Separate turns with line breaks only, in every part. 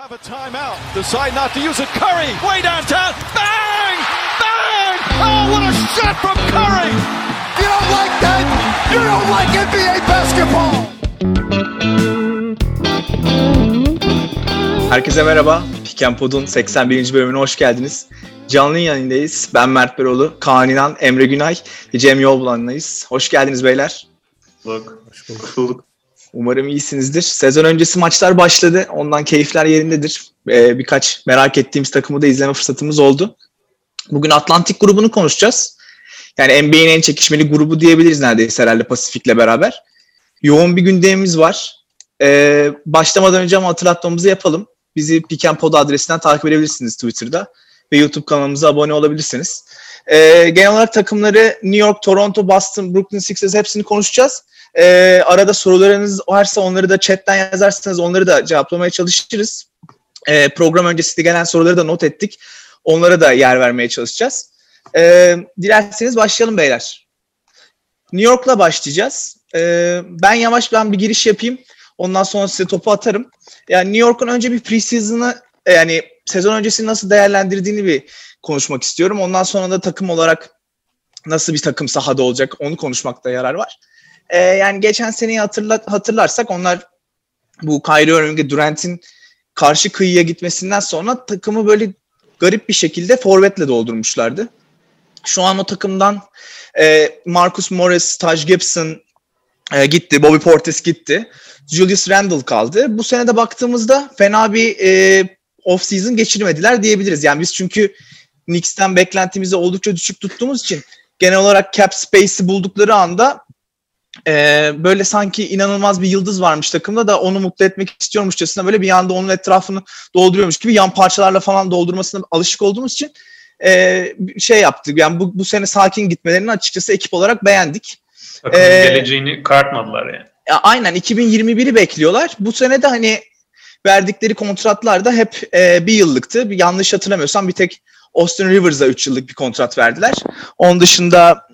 have a timeout. Decide not to use it. Curry, way downtown. Bang! Bang! Oh, what a shot from Curry!
You don't like that? You don't like NBA basketball!
Herkese merhaba. Pick and Pod'un 81. bölümüne hoş geldiniz. Canlı yayındayız. Ben Mert Beroğlu, Kaan İnan, Emre Günay ve Cem Yolbulan'layız. Hoş geldiniz beyler.
Hoş bulduk.
Umarım iyisinizdir. Sezon öncesi maçlar başladı. Ondan keyifler yerindedir. Ee, birkaç merak ettiğimiz takımı da izleme fırsatımız oldu. Bugün Atlantik grubunu konuşacağız. Yani NBA'nin en çekişmeli grubu diyebiliriz neredeyse herhalde Pasifik'le beraber. Yoğun bir gündemimiz var. Ee, başlamadan önce ama hatırlatmamızı yapalım. Bizi Pick and Pod adresinden takip edebilirsiniz Twitter'da ve YouTube kanalımıza abone olabilirsiniz. Ee, genel olarak takımları New York, Toronto, Boston, Brooklyn Sixers hepsini konuşacağız. Ee, arada sorularınız varsa onları da chatten yazarsanız onları da cevaplamaya çalışırız. Ee, program öncesi gelen soruları da not ettik. Onlara da yer vermeye çalışacağız. Ee, dilerseniz başlayalım beyler. New York'la başlayacağız. Ee, ben yavaş ben bir giriş yapayım. Ondan sonra size topu atarım. Yani New York'un önce bir preseason'ı yani sezon öncesini nasıl değerlendirdiğini bir konuşmak istiyorum. Ondan sonra da takım olarak nasıl bir takım sahada olacak onu konuşmakta yarar var. Ee, yani geçen seneyi hatırla, hatırlarsak onlar bu Kyrie Irving'e Durant'in karşı kıyıya gitmesinden sonra takımı böyle garip bir şekilde forvetle doldurmuşlardı. Şu an o takımdan e, Marcus Morris, Taj Gibson e, gitti, Bobby Portis gitti. Julius Randle kaldı. Bu sene de baktığımızda fena bir e, off-season geçirmediler diyebiliriz. Yani biz çünkü Knicks'ten beklentimizi oldukça düşük tuttuğumuz için genel olarak cap space'i buldukları anda e, böyle sanki inanılmaz bir yıldız varmış takımda da onu mutlu etmek istiyormuşçasına böyle bir anda onun etrafını dolduruyormuş gibi yan parçalarla falan doldurmasına alışık olduğumuz için e, şey yaptık. Yani bu, bu sene sakin gitmelerini açıkçası ekip olarak beğendik.
Takımın
Ee,
geleceğini kartmadılar yani.
Ya aynen 2021'i bekliyorlar. Bu sene de hani verdikleri kontratlar da hep e, bir yıllıktı. Bir yanlış hatırlamıyorsam bir tek Austin Rivers'a 3 yıllık bir kontrat verdiler. Onun dışında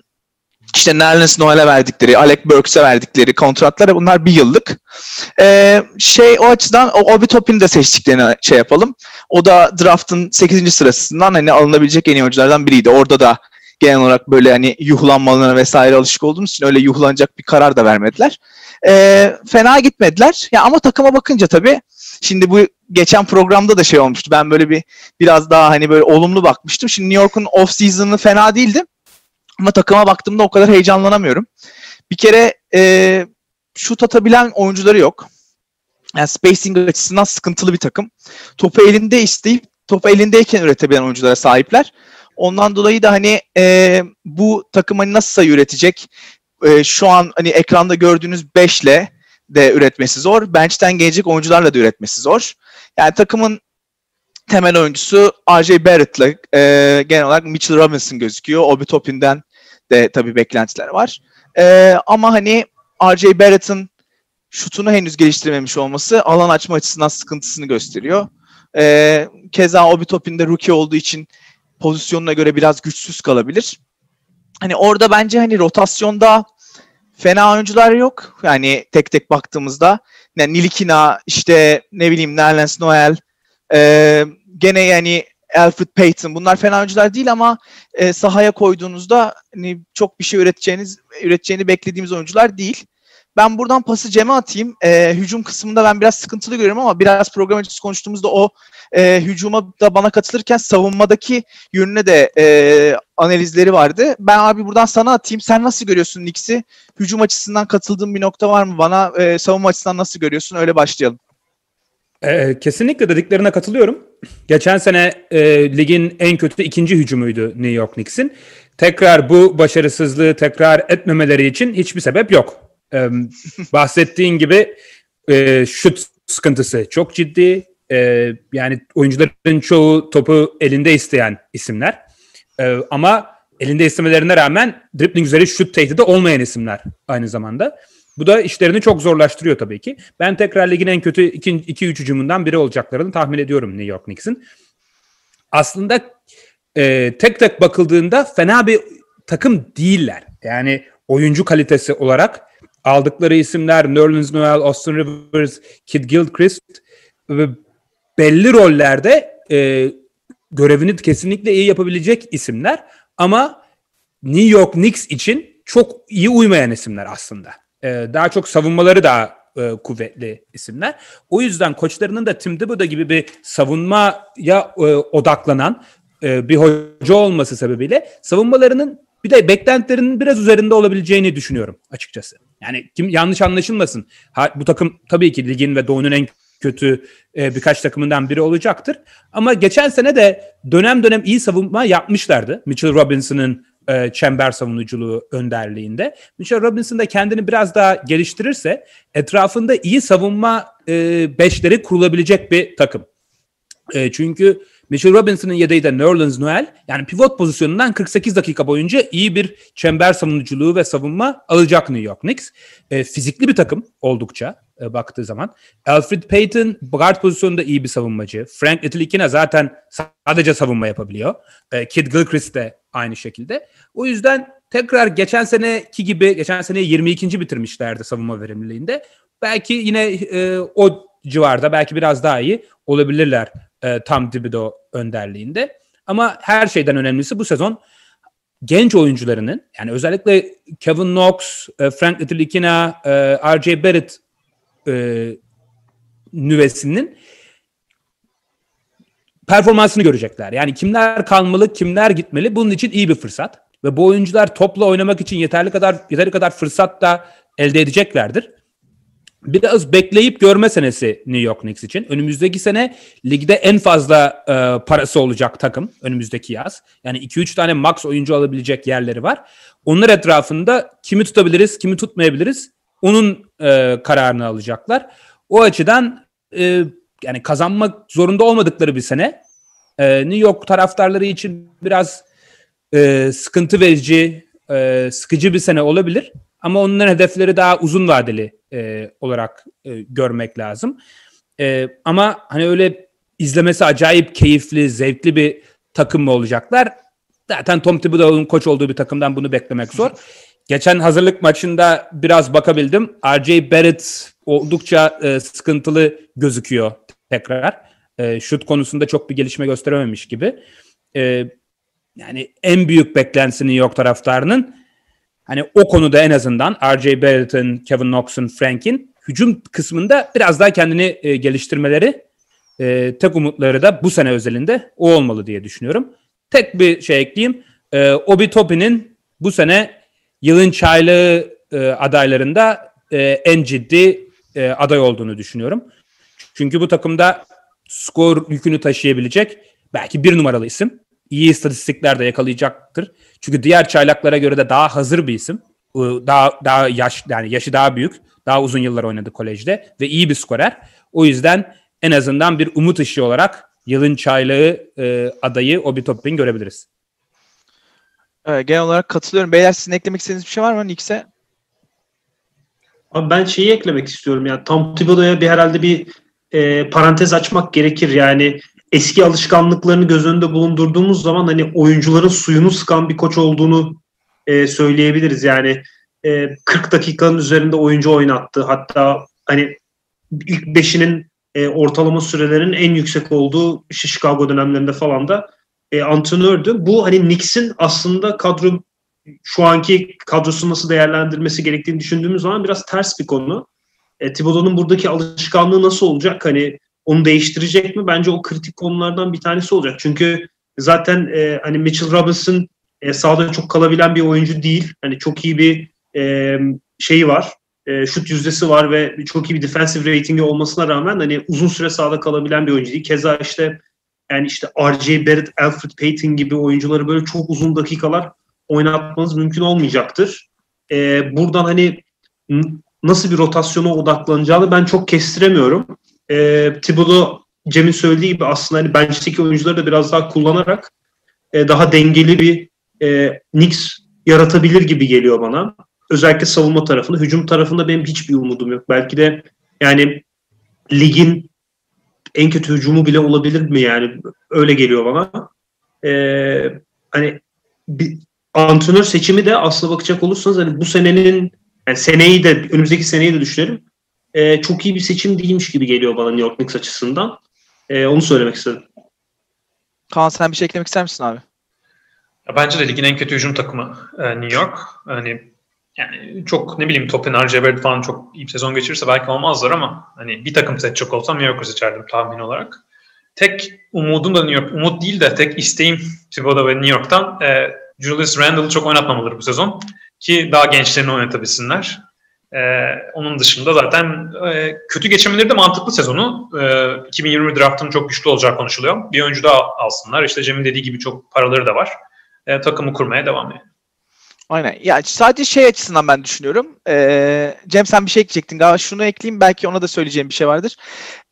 işte Nerlens Noel'e verdikleri, Alec Burks'e verdikleri kontratlar bunlar bir yıllık. Ee, şey o açıdan o Obi Toppin'i de seçtiklerini şey yapalım. O da draft'ın 8. sırasından hani alınabilecek en iyi oyunculardan biriydi. Orada da genel olarak böyle hani yuhlanmalarına vesaire alışık olduğumuz için öyle yuhlanacak bir karar da vermediler. Ee, fena gitmediler. Ya ama takıma bakınca tabii şimdi bu geçen programda da şey olmuştu. Ben böyle bir biraz daha hani böyle olumlu bakmıştım. Şimdi New York'un off season'ı fena değildi. Ama takıma baktığımda o kadar heyecanlanamıyorum. Bir kere e, şut atabilen oyuncuları yok. Yani spacing açısından sıkıntılı bir takım. Topu elinde isteyip topu elindeyken üretebilen oyunculara sahipler. Ondan dolayı da hani e, bu takım hani nasıl sayı üretecek? E, şu an hani ekranda gördüğünüz 5'le de üretmesi zor. Bench'ten gelecek oyuncularla da üretmesi zor. Yani takımın temel oyuncusu RJ Barrett'la e, genel olarak Mitchell Robinson gözüküyor. Obi Toppin'den de tabii beklentiler var. E, ama hani RJ Barrett'ın şutunu henüz geliştirmemiş olması alan açma açısından sıkıntısını gösteriyor. E, keza Obi Toppin de rookie olduğu için pozisyonuna göre biraz güçsüz kalabilir. Hani orada bence hani rotasyonda fena oyuncular yok. Yani tek tek baktığımızda yani Nilikina işte ne bileyim Nerlens Noel e, gene yani Alfred Payton bunlar fena oyuncular değil ama e, sahaya koyduğunuzda hani çok bir şey üreteceğiniz üreteceğini beklediğimiz oyuncular değil. Ben buradan pası Cem'e atayım. E, hücum kısmında ben biraz sıkıntılı görüyorum ama biraz program öncesi konuştuğumuzda o e, hücuma da bana katılırken savunmadaki yönüne de e, analizleri vardı. Ben abi buradan sana atayım. Sen nasıl görüyorsun Knicks'i? Hücum açısından katıldığın bir nokta var mı bana? E, savunma açısından nasıl görüyorsun? Öyle başlayalım.
Ee, kesinlikle dediklerine katılıyorum. Geçen sene e, ligin en kötü ikinci hücumuydu New York Knicks'in. Tekrar bu başarısızlığı tekrar etmemeleri için hiçbir sebep yok. Ee, bahsettiğin gibi e, şut sıkıntısı çok ciddi. Ee, yani oyuncuların çoğu topu elinde isteyen isimler. Ee, ama elinde istemelerine rağmen dribbling üzeri şut tehdidi olmayan isimler aynı zamanda. Bu da işlerini çok zorlaştırıyor tabii ki. Ben tekrar ligin en kötü 2-3 hücumundan biri olacaklarını tahmin ediyorum New York Knicks'in. Aslında e, tek tek bakıldığında fena bir takım değiller. Yani oyuncu kalitesi olarak aldıkları isimler Nerlens Noel, Austin Rivers, Kid Gilchrist ve belli rollerde e, görevini kesinlikle iyi yapabilecek isimler ama New York Knicks için çok iyi uymayan isimler aslında. E, daha çok savunmaları daha e, kuvvetli isimler. O yüzden koçlarının da Tim Thibodeau gibi bir savunmaya e, odaklanan e, bir hoca olması sebebiyle savunmalarının bir de beklentilerinin biraz üzerinde olabileceğini düşünüyorum açıkçası. Yani kim yanlış anlaşılmasın. Ha, bu takım tabii ki ligin ve doğunun en kötü e, birkaç takımından biri olacaktır. Ama geçen sene de dönem dönem iyi savunma yapmışlardı. Mitchell Robinson'ın e, çember savunuculuğu önderliğinde. Mitchell Robinson da kendini biraz daha geliştirirse etrafında iyi savunma e, beşleri kurulabilecek bir takım. E, çünkü Mitchell Robinson'ın yedeği de Nerlens Noel. Yani pivot pozisyonundan 48 dakika boyunca iyi bir çember savunuculuğu ve savunma alacak New York Knicks. E, fizikli bir takım oldukça e, baktığı zaman. Alfred Payton guard pozisyonunda iyi bir savunmacı. Frank Ntilikina zaten sadece savunma yapabiliyor. E, Kid Gilchrist de aynı şekilde. O yüzden tekrar geçen seneki gibi, geçen sene 22. bitirmişlerdi savunma verimliliğinde. Belki yine e, o civarda belki biraz daha iyi olabilirler e, tam Thibodeau önderliğinde. Ama her şeyden önemlisi bu sezon genç oyuncularının yani özellikle Kevin Knox, e, Frank Ntilikina, e, R.J. Barrett e, nüvesinin performansını görecekler. Yani kimler kalmalı, kimler gitmeli bunun için iyi bir fırsat. Ve bu oyuncular topla oynamak için yeterli kadar yeterli kadar fırsat da elde edeceklerdir biraz bekleyip görme senesi New York Knicks için. Önümüzdeki sene ligde en fazla e, parası olacak takım önümüzdeki yaz. Yani 2-3 tane max oyuncu alabilecek yerleri var. Onlar etrafında kimi tutabiliriz, kimi tutmayabiliriz onun e, kararını alacaklar. O açıdan e, yani kazanmak zorunda olmadıkları bir sene. E, New York taraftarları için biraz e, sıkıntı verici, e, sıkıcı bir sene olabilir. Ama onların hedefleri daha uzun vadeli e, olarak e, görmek lazım. E, ama hani öyle izlemesi acayip keyifli, zevkli bir takım mı olacaklar? Zaten Tom Thibodeau'nun koç olduğu bir takımdan bunu beklemek zor. Geçen hazırlık maçında biraz bakabildim. R.J. Barrett oldukça e, sıkıntılı gözüküyor tekrar. E, şut konusunda çok bir gelişme gösterememiş gibi. E, yani en büyük beklentisinin yok taraftarının hani o konuda en azından R.J. Barrett'ın, Kevin Knox'un, Frank'in hücum kısmında biraz daha kendini e, geliştirmeleri e, tek umutları da bu sene özelinde o olmalı diye düşünüyorum. Tek bir şey ekleyeyim. E, Obi Toppin'in bu sene yılın çaylığı e, adaylarında e, en ciddi e, aday olduğunu düşünüyorum. Çünkü bu takımda skor yükünü taşıyabilecek belki bir numaralı isim iyi istatistikler de yakalayacaktır. Çünkü diğer çaylaklara göre de daha hazır bir isim. Daha daha yaş yani yaşı daha büyük. Daha uzun yıllar oynadı kolejde ve iyi bir skorer. O yüzden en azından bir umut ışığı olarak yılın çaylağı e, adayı Obi Toppin görebiliriz.
Evet, genel olarak katılıyorum. Beyler sizin eklemek istediğiniz bir şey var mı Knicks'e?
Abi ben şeyi eklemek istiyorum ya. Tom Thibodeau'ya bir herhalde bir e, parantez açmak gerekir. Yani eski alışkanlıklarını göz önünde bulundurduğumuz zaman hani oyuncuların suyunu sıkan bir koç olduğunu e, söyleyebiliriz. Yani e, 40 dakikanın üzerinde oyuncu oynattı. Hatta hani ilk beşinin e, ortalama sürelerinin en yüksek olduğu Chicago dönemlerinde falan da e, antrenördü. Bu hani Knicks'in aslında kadro şu anki kadrosu nasıl değerlendirmesi gerektiğini düşündüğümüz zaman biraz ters bir konu. E, Thibodeau'nun buradaki alışkanlığı nasıl olacak? Hani onu değiştirecek mi? Bence o kritik konulardan bir tanesi olacak. Çünkü zaten e, hani Mitchell Robinson e, sahada çok kalabilen bir oyuncu değil. Hani çok iyi bir e, şeyi var. E, şut yüzdesi var ve çok iyi bir defensive ratingi olmasına rağmen hani uzun süre sahada kalabilen bir oyuncu değil. Keza işte yani işte R.J. Barrett, Alfred Payton gibi oyuncuları böyle çok uzun dakikalar oynatmanız mümkün olmayacaktır. E, buradan hani nasıl bir rotasyona odaklanacağını ben çok kestiremiyorum e, Thibodeau Cem'in söylediği gibi aslında hani bench'teki oyuncuları da biraz daha kullanarak e, daha dengeli bir e, Knicks yaratabilir gibi geliyor bana. Özellikle savunma tarafında. Hücum tarafında benim hiçbir umudum yok. Belki de yani ligin en kötü hücumu bile olabilir mi yani? Öyle geliyor bana. Ee, hani bir antrenör seçimi de aslına bakacak olursanız hani bu senenin yani seneyi de önümüzdeki seneyi de düşünelim e, çok iyi bir seçim değilmiş gibi geliyor bana New York Knicks açısından. E, onu söylemek istedim.
Kaan sen bir şey eklemek ister misin abi?
Ya bence de ligin en kötü hücum takımı e, New York. Hani yani çok ne bileyim Topin, RJ falan çok iyi bir sezon geçirirse belki olmazlar ama hani bir takım seçecek olsam New York'u seçerdim tahmin olarak. Tek umudum da New York, umut değil de tek isteğim Thibodeau ve New York'tan e, Julius Randle'ı çok oynatmamaları bu sezon ki daha gençlerini oynatabilsinler. E, onun dışında zaten e, kötü geçirmeleri de mantıklı sezonu. E, 2020 draftının çok güçlü olacağı konuşuluyor. Bir oyuncu daha alsınlar. İşte Cem'in dediği gibi çok paraları da var. E, takımı kurmaya devam ediyor.
Aynen. Ya sadece şey açısından ben düşünüyorum. Ee, Cem sen bir şey ekleyecektin galiba. Şunu ekleyeyim belki ona da söyleyeceğim bir şey vardır.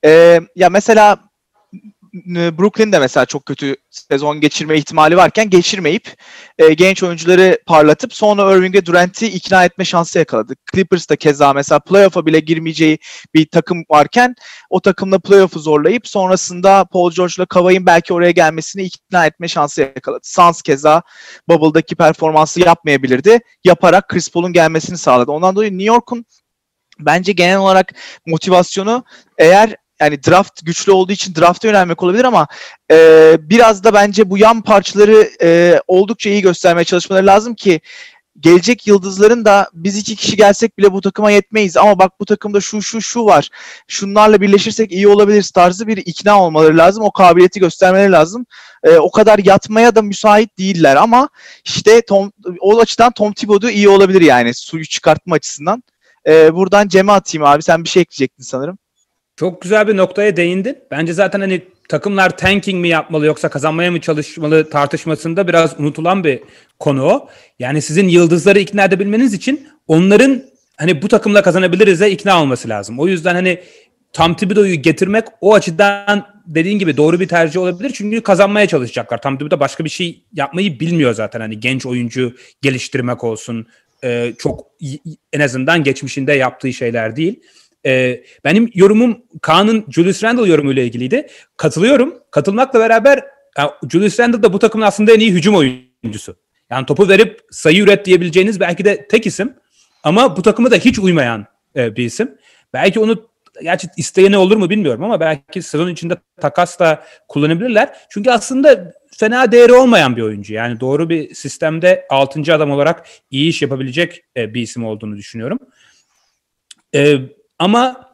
Ee, ya mesela Brooklyn de mesela çok kötü sezon geçirme ihtimali varken geçirmeyip e, genç oyuncuları parlatıp sonra Irving ve Durant'i ikna etme şansı yakaladı. Clippers da keza mesela playoff'a bile girmeyeceği bir takım varken o takımla playoff'u zorlayıp sonrasında Paul George'la Kawhi'nin belki oraya gelmesini ikna etme şansı yakaladı. Suns keza Bubble'daki performansı yapmayabilirdi. Yaparak Chris Paul'un gelmesini sağladı. Ondan dolayı New York'un bence genel olarak motivasyonu eğer yani draft güçlü olduğu için drafta yönelmek olabilir ama e, biraz da bence bu yan parçaları e, oldukça iyi göstermeye çalışmaları lazım ki gelecek yıldızların da biz iki kişi gelsek bile bu takıma yetmeyiz. Ama bak bu takımda şu şu şu var. Şunlarla birleşirsek iyi olabilir tarzı bir ikna olmaları lazım. O kabiliyeti göstermeleri lazım. E, o kadar yatmaya da müsait değiller ama işte Tom, o açıdan Tom Thibodeau iyi olabilir yani suyu çıkartma açısından. E, buradan Cem'e atayım abi. Sen bir şey ekleyecektin sanırım.
Çok güzel bir noktaya değindin. Bence zaten hani takımlar tanking mi yapmalı yoksa kazanmaya mı çalışmalı tartışmasında biraz unutulan bir konu o. Yani sizin yıldızları ikna edebilmeniz için onların hani bu takımla kazanabiliriz'e ikna olması lazım. O yüzden hani Tam Thibodeau'yu getirmek o açıdan dediğin gibi doğru bir tercih olabilir. Çünkü kazanmaya çalışacaklar. Tam Thibodeau başka bir şey yapmayı bilmiyor zaten. Hani genç oyuncu geliştirmek olsun. Ee, çok en azından geçmişinde yaptığı şeyler değil. Ee, benim yorumum Kaan'ın Julius Randle yorumuyla ilgiliydi. Katılıyorum. Katılmakla beraber yani Julius Randle da bu takımın aslında en iyi hücum oyuncusu. Yani topu verip sayı üret diyebileceğiniz belki de tek isim. Ama bu takıma da hiç uymayan e, bir isim. Belki onu gerçi isteyene olur mu bilmiyorum ama belki sezon içinde takas da kullanabilirler. Çünkü aslında fena değeri olmayan bir oyuncu. Yani doğru bir sistemde 6. adam olarak iyi iş yapabilecek e, bir isim olduğunu düşünüyorum. E, ama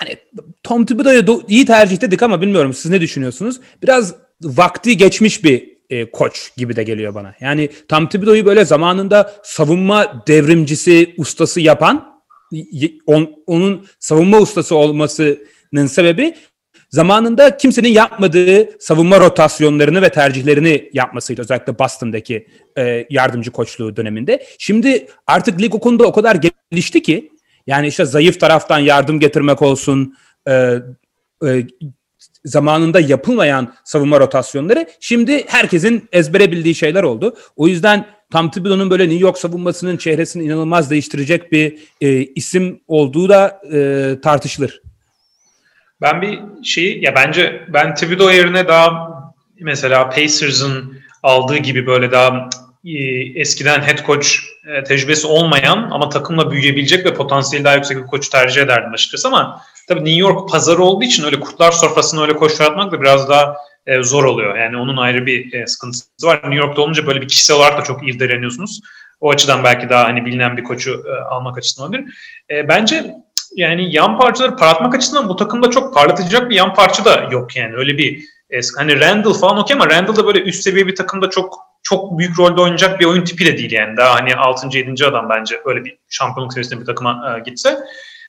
yani Tom Thibodeau'yu iyi tercih dedik ama bilmiyorum siz ne düşünüyorsunuz? Biraz vakti geçmiş bir e, koç gibi de geliyor bana. Yani Tom Thibodeau'yu böyle zamanında savunma devrimcisi, ustası yapan on, onun savunma ustası olmasının sebebi zamanında kimsenin yapmadığı savunma rotasyonlarını ve tercihlerini yapmasıydı. Özellikle Boston'daki e, yardımcı koçluğu döneminde. Şimdi artık lig o o kadar gelişti ki yani işte zayıf taraftan yardım getirmek olsun, e, e, zamanında yapılmayan savunma rotasyonları şimdi herkesin ezbere bildiği şeyler oldu. O yüzden Tom Thibodeau'nun böyle New York savunmasının çehresini inanılmaz değiştirecek bir e, isim olduğu da e, tartışılır.
Ben bir şeyi ya bence ben Thibodeau yerine daha mesela Pacers'ın aldığı gibi böyle daha eskiden head coach e, tecrübesi olmayan ama takımla büyüyebilecek ve potansiyeli daha yüksek bir koçu tercih ederdim açıkçası ama tabii New York pazarı olduğu için öyle kurtlar sofrasını öyle koç yaratmak da biraz daha e, zor oluyor. Yani onun ayrı bir e, sıkıntısı var. New York'ta olunca böyle bir kişisel olarak da çok irdeleniyorsunuz. O açıdan belki daha hani bilinen bir koçu almak açısından olabilir. Bence yani yan parçaları parlatmak açısından bu takımda çok parlatacak bir yan parça da yok yani. Öyle bir e, hani Randall falan okey ama Randall da böyle üst seviye bir takımda çok çok büyük rolde oynayacak bir oyun tipi de değil yani. Daha hani 6. 7. adam bence öyle bir şampiyonluk seviyesinde bir takıma e, gitse.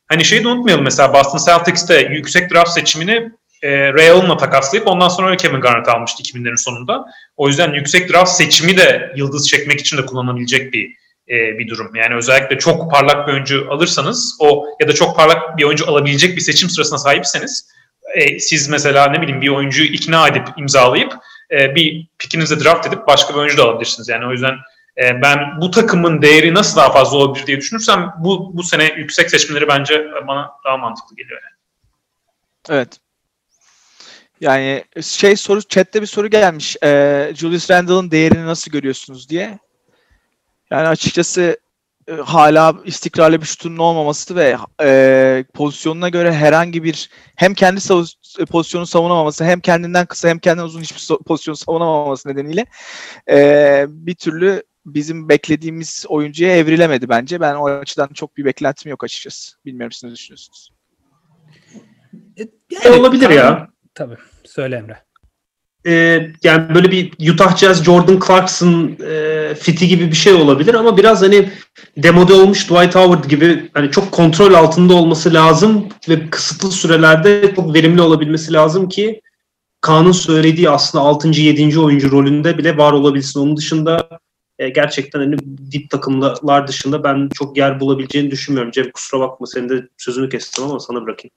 Hani şeyi de unutmayalım mesela Boston Celtics'te yüksek draft seçimini e, Ray Allen'la takaslayıp ondan sonra Kevin Garnett almıştı 2000'lerin sonunda. O yüzden yüksek draft seçimi de yıldız çekmek için de kullanabilecek bir e, bir durum. Yani özellikle çok parlak bir oyuncu alırsanız o ya da çok parlak bir oyuncu alabilecek bir seçim sırasına sahipseniz e, siz mesela ne bileyim bir oyuncuyu ikna edip imzalayıp e, bir pikinizi draft edip başka bir oyuncu da alabilirsiniz. Yani o yüzden e, ben bu takımın değeri nasıl daha fazla olabilir diye düşünürsem bu bu sene yüksek seçimleri bence bana daha mantıklı geliyor. Yani.
Evet. Yani şey soru chatte bir soru gelmiş. E, Julius Randle'ın değerini nasıl görüyorsunuz diye. Yani açıkçası e, hala istikrarlı bir şutunun olmaması ve e, pozisyonuna göre herhangi bir hem kendi sav- pozisyonu savunamaması hem kendinden kısa hem kendinden uzun hiçbir so- pozisyon savunamaması nedeniyle e, bir türlü bizim beklediğimiz oyuncuya evrilemedi bence. Ben o açıdan çok bir beklentim yok açıkçası. Bilmiyorum siz ne düşünüyorsunuz?
E, olabilir ya.
Tabii. Söyle Emre.
E, yani böyle bir Utah Jazz Jordan Clarkson e, fiti gibi bir şey olabilir ama biraz hani demode olmuş Dwight Howard gibi hani çok kontrol altında olması lazım ve kısıtlı sürelerde çok verimli olabilmesi lazım ki Kaan'ın söylediği aslında 6. 7. oyuncu rolünde bile var olabilsin. Onun dışında e, gerçekten hani dip takımlar dışında ben çok yer bulabileceğini düşünmüyorum. Cem kusura bakma senin de sözünü kestim ama sana bırakayım.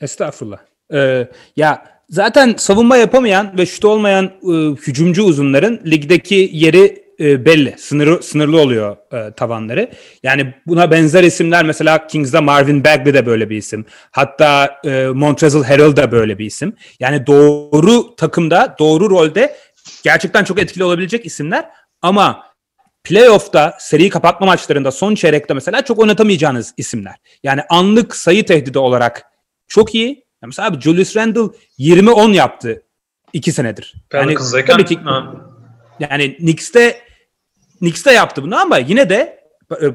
Estağfurullah. Ee, ya zaten savunma yapamayan ve şut olmayan e, hücumcu uzunların ligdeki yeri e, belli. Sınırı, sınırlı oluyor e, tavanları. Yani buna benzer isimler mesela Kings'da Marvin Bagley de böyle bir isim. Hatta e, Montrezl Harrell da böyle bir isim. Yani doğru takımda, doğru rolde gerçekten çok etkili olabilecek isimler ama playoff'ta seri kapatma maçlarında son çeyrekte mesela çok oynatamayacağınız isimler. Yani anlık sayı tehdidi olarak çok iyi. Ya mesela abi Julius Randle 20-10 yaptı 2 senedir. Yani
Pelicans'dayken
tabii ki
ha,
yani Knicks'te Knicks'te yaptı bunu ama yine de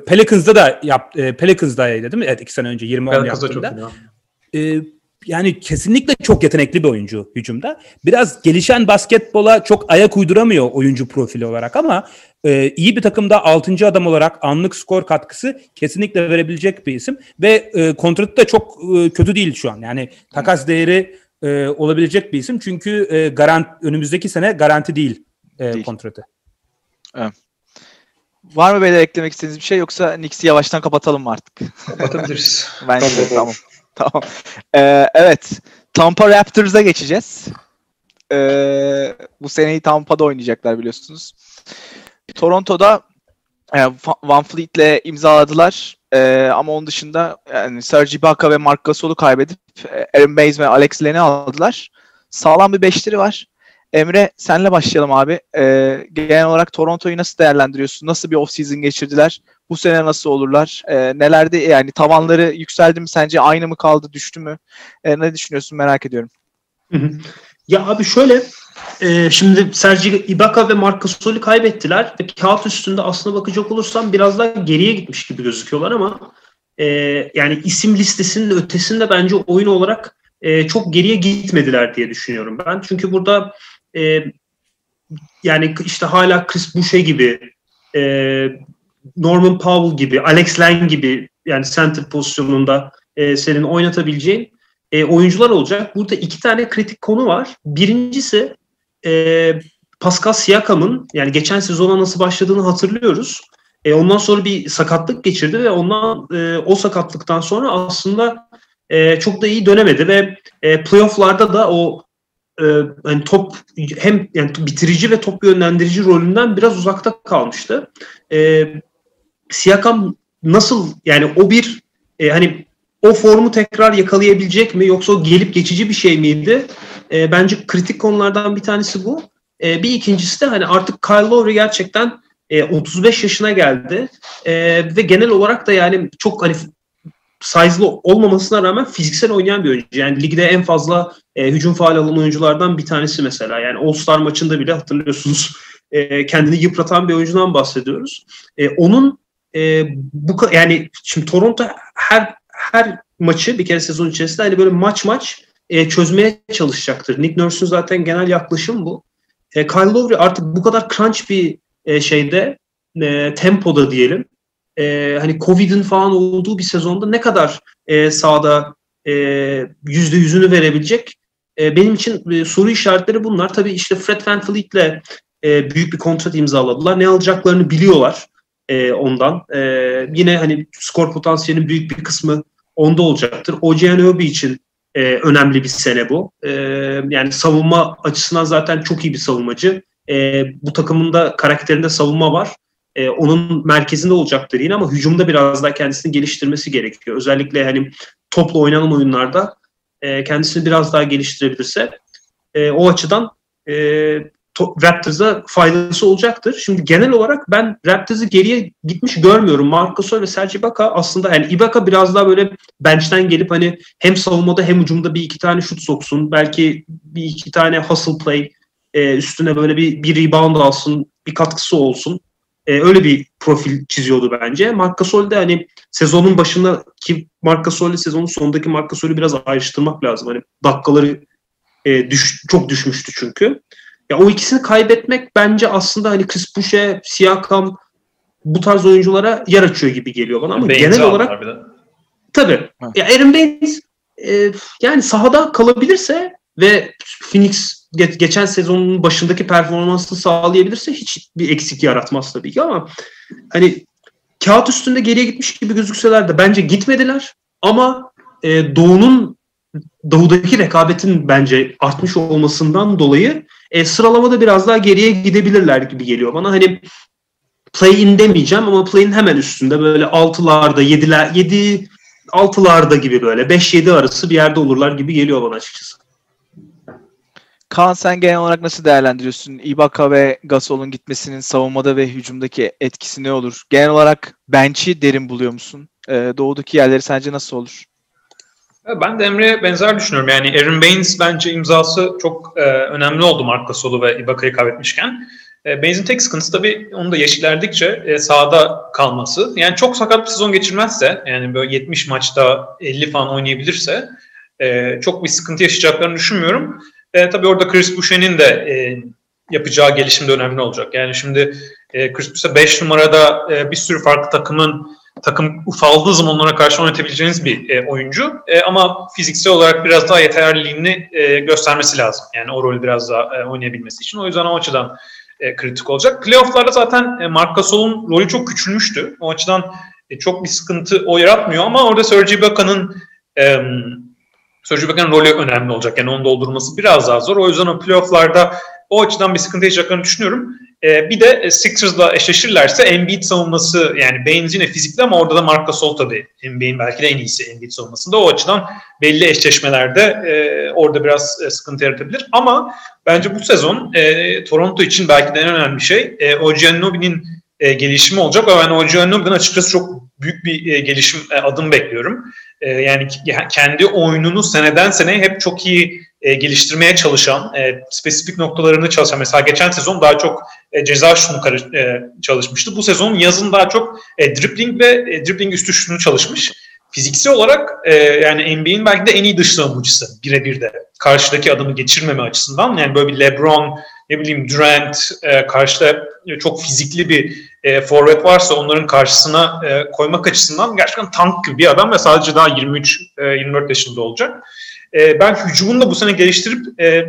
Pelicans'da da yaptı. E, Pelicans'daydı değil mi? Evet 2 sene önce 20-10
Pelicans'da çok
yaptığında. Ee, yani kesinlikle çok yetenekli bir oyuncu hücumda. Biraz gelişen basketbola çok ayak uyduramıyor oyuncu profili olarak ama e, iyi bir takımda 6. adam olarak anlık skor katkısı kesinlikle verebilecek bir isim ve e, kontratı da çok e, kötü değil şu an. Yani takas değeri e, olabilecek bir isim çünkü e, garant önümüzdeki sene garanti değil, e,
Değil.
kontratı.
Var mı beyler eklemek istediğiniz bir şey yoksa Knicks'i yavaştan kapatalım mı artık?
Kapatabiliriz.
Bence
Tamam.
tamam. Tamam. Ee, evet. Tampa Raptors'a geçeceğiz. Ee, bu seneyi Tampa'da oynayacaklar biliyorsunuz. Toronto'da e, Van Fleet'le imzaladılar. Ee, ama onun dışında yani Serge Ibaka ve Marc Gasol'u kaybedip e, Aaron Baines ve Alex Len'i aldılar. Sağlam bir beşleri var. Emre senle başlayalım abi. Ee, genel olarak Toronto'yu nasıl değerlendiriyorsun? Nasıl bir off-season geçirdiler? Bu sene nasıl olurlar? Ee, nelerde yani tavanları yükseldi mi sence? Aynı mı kaldı? Düştü mü? Ee, ne düşünüyorsun merak ediyorum.
Hı hı. Ya abi şöyle e, şimdi Sergi Ibaka ve Marc Gasol'ü kaybettiler ve kağıt üstünde aslına bakacak olursam biraz daha geriye gitmiş gibi gözüküyorlar ama e, yani isim listesinin ötesinde bence oyun olarak e, çok geriye gitmediler diye düşünüyorum ben. Çünkü burada e, yani işte hala Chris Boucher gibi e, Norman Powell gibi Alex Len gibi yani center pozisyonunda e, senin oynatabileceğin e, oyuncular olacak. Burada iki tane kritik konu var. Birincisi e, Pascal Siakam'ın yani geçen sezona nasıl başladığını hatırlıyoruz. E, ondan sonra bir sakatlık geçirdi ve ondan e, o sakatlıktan sonra aslında e, çok da iyi dönemedi ve e, playofflarda da o e, hani top hem yani bitirici ve top yönlendirici rolünden biraz uzakta kalmıştı. E, Siakam nasıl yani o bir e, hani o formu tekrar yakalayabilecek mi yoksa o gelip geçici bir şey miydi? E, bence kritik konulardan bir tanesi bu. E, bir ikincisi de hani artık Kyle Lowry gerçekten e, 35 yaşına geldi E, ve genel olarak da yani çok hani size'lı olmamasına rağmen fiziksel oynayan bir oyuncu. Yani ligde en fazla e, hücum faal alan oyunculardan bir tanesi mesela. Yani All-Star maçında bile hatırlıyorsunuz e, kendini yıpratan bir oyuncudan bahsediyoruz. E, onun e, bu yani şimdi Toronto her her maçı bir kere sezon içerisinde hani böyle maç maç e, çözmeye çalışacaktır. Nick Nurse'un zaten genel yaklaşım bu. E, Kyle Lowry artık bu kadar crunch bir e, şeyde e, tempoda diyelim. E, hani Covid'in falan olduğu bir sezonda ne kadar e, sahada e, yüzde yüzünü verebilecek? E, benim için e, soru işaretleri bunlar. Tabii işte Fred VanVleet'le e, büyük bir kontrat imzaladılar. Ne alacaklarını biliyorlar e, ondan. E, yine hani skor potansiyelinin büyük bir kısmı onda olacaktır. Anunoby için e, önemli bir sene bu. E, yani savunma açısından zaten çok iyi bir savunmacı. E, bu takımın da karakterinde savunma var. E, onun merkezinde olacaktır yine ama hücumda biraz daha kendisini geliştirmesi gerekiyor. Özellikle hani topla oynanan oyunlarda e, kendisini biraz daha geliştirebilirse e, o açıdan e, Raptors'a faydası olacaktır. Şimdi genel olarak ben Raptors'ı geriye gitmiş görmüyorum. Marc Gasol ve Serge Ibaka aslında yani Ibaka biraz daha böyle bench'ten gelip hani hem savunmada hem ucumda bir iki tane şut soksun. Belki bir iki tane hustle play e, üstüne böyle bir, bir rebound alsın, bir katkısı olsun. E, öyle bir profil çiziyordu bence. Marc Gasol de hani sezonun başında ki Marc Gasol ile sezonun sonundaki Marc Gasol'ü biraz ayrıştırmak lazım. Hani dakikaları e, düş, çok düşmüştü çünkü. Ya o ikisini kaybetmek bence aslında hani Chris Boucher, Siakam bu tarz oyunculara yer açıyor gibi geliyor bana ama
Baines'i
genel olarak
de.
tabii. Ya Aaron Baines e, yani sahada kalabilirse ve Phoenix ge- geçen sezonun başındaki performansını sağlayabilirse hiç bir eksik yaratmaz tabii ki ama hani kağıt üstünde geriye gitmiş gibi gözükseler de bence gitmediler ama e, Doğu'nun Doğu'daki rekabetin bence artmış olmasından dolayı e, sıralamada biraz daha geriye gidebilirler gibi geliyor bana. Hani play-in demeyeceğim ama play-in hemen üstünde böyle 6'larda 7'ler 7 6'larda gibi böyle 5-7 arası bir yerde olurlar gibi geliyor bana açıkçası.
Kaan sen genel olarak nasıl değerlendiriyorsun? Ibaka ve Gasol'un gitmesinin savunmada ve hücumdaki etkisi ne olur? Genel olarak bench'i derin buluyor musun? Ee, doğudaki yerleri sence nasıl olur?
Ben de Emre'ye benzer düşünüyorum. Yani Aaron Baines bence imzası çok e, önemli oldu Marc Gasol'u ve Ibaka'yı kaybetmişken. E, Baines'in tek sıkıntısı tabii onu da yeşillerdikçe e, sahada kalması. Yani çok sakat bir sezon geçirmezse, yani böyle 70 maçta 50 falan oynayabilirse e, çok bir sıkıntı yaşayacaklarını düşünmüyorum. E, tabii orada Chris Boucher'in de e, yapacağı gelişim de önemli olacak. Yani şimdi e, Chris Boucher 5 numarada e, bir sürü farklı takımın takım ufaldığı zaman onlara karşı oynatabileceğiniz bir e, oyuncu. E, ama fiziksel olarak biraz daha yeterliliğini e, göstermesi lazım. Yani o rolü biraz daha e, oynayabilmesi için. O yüzden o açıdan e, kritik olacak. Playoff'larda zaten e, Marc Gasol'un rolü çok küçülmüştü. O açıdan e, çok bir sıkıntı o yaratmıyor ama orada Serge Ibaka'nın e, Serge Ibaka'nın rolü önemli olacak. Yani onu doldurması biraz daha zor. O yüzden o playoff'larda o açıdan bir sıkıntı yaşayacaklarını düşünüyorum. Ee, bir de Sixers'la eşleşirlerse Embiid savunması yani Baines yine fizikli ama orada da Marc Gasol tabii. Embiid'in belki de en iyisi Embiid savunmasında. O açıdan belli eşleşmelerde e, orada biraz e, sıkıntı yaratabilir. Ama bence bu sezon e, Toronto için belki de en önemli şey e, OG Anunoby'nin e, gelişimi olacak ve ben OG Anunoby'den açıkçası çok büyük bir e, gelişim e, adım bekliyorum. E, yani kendi oyununu seneden seneye hep çok iyi e, geliştirmeye çalışan, e, spesifik noktalarını çalışan, mesela geçen sezon daha çok e, ceza şunu e, çalışmıştı. Bu sezon yazın daha çok e, dribbling ve e, dribbling üstü şunu çalışmış. Fiziksel olarak e, yani NBA'in belki de en iyi dış birebir de. Karşıdaki adımı geçirmeme açısından. Yani böyle bir LeBron, ne bileyim Durant, e, karşıda çok fizikli bir e, forvet varsa onların karşısına e, koymak açısından gerçekten tank gibi bir adam ve sadece daha 23-24 e, yaşında olacak. E, ben hücumunu da bu sene geliştirip e,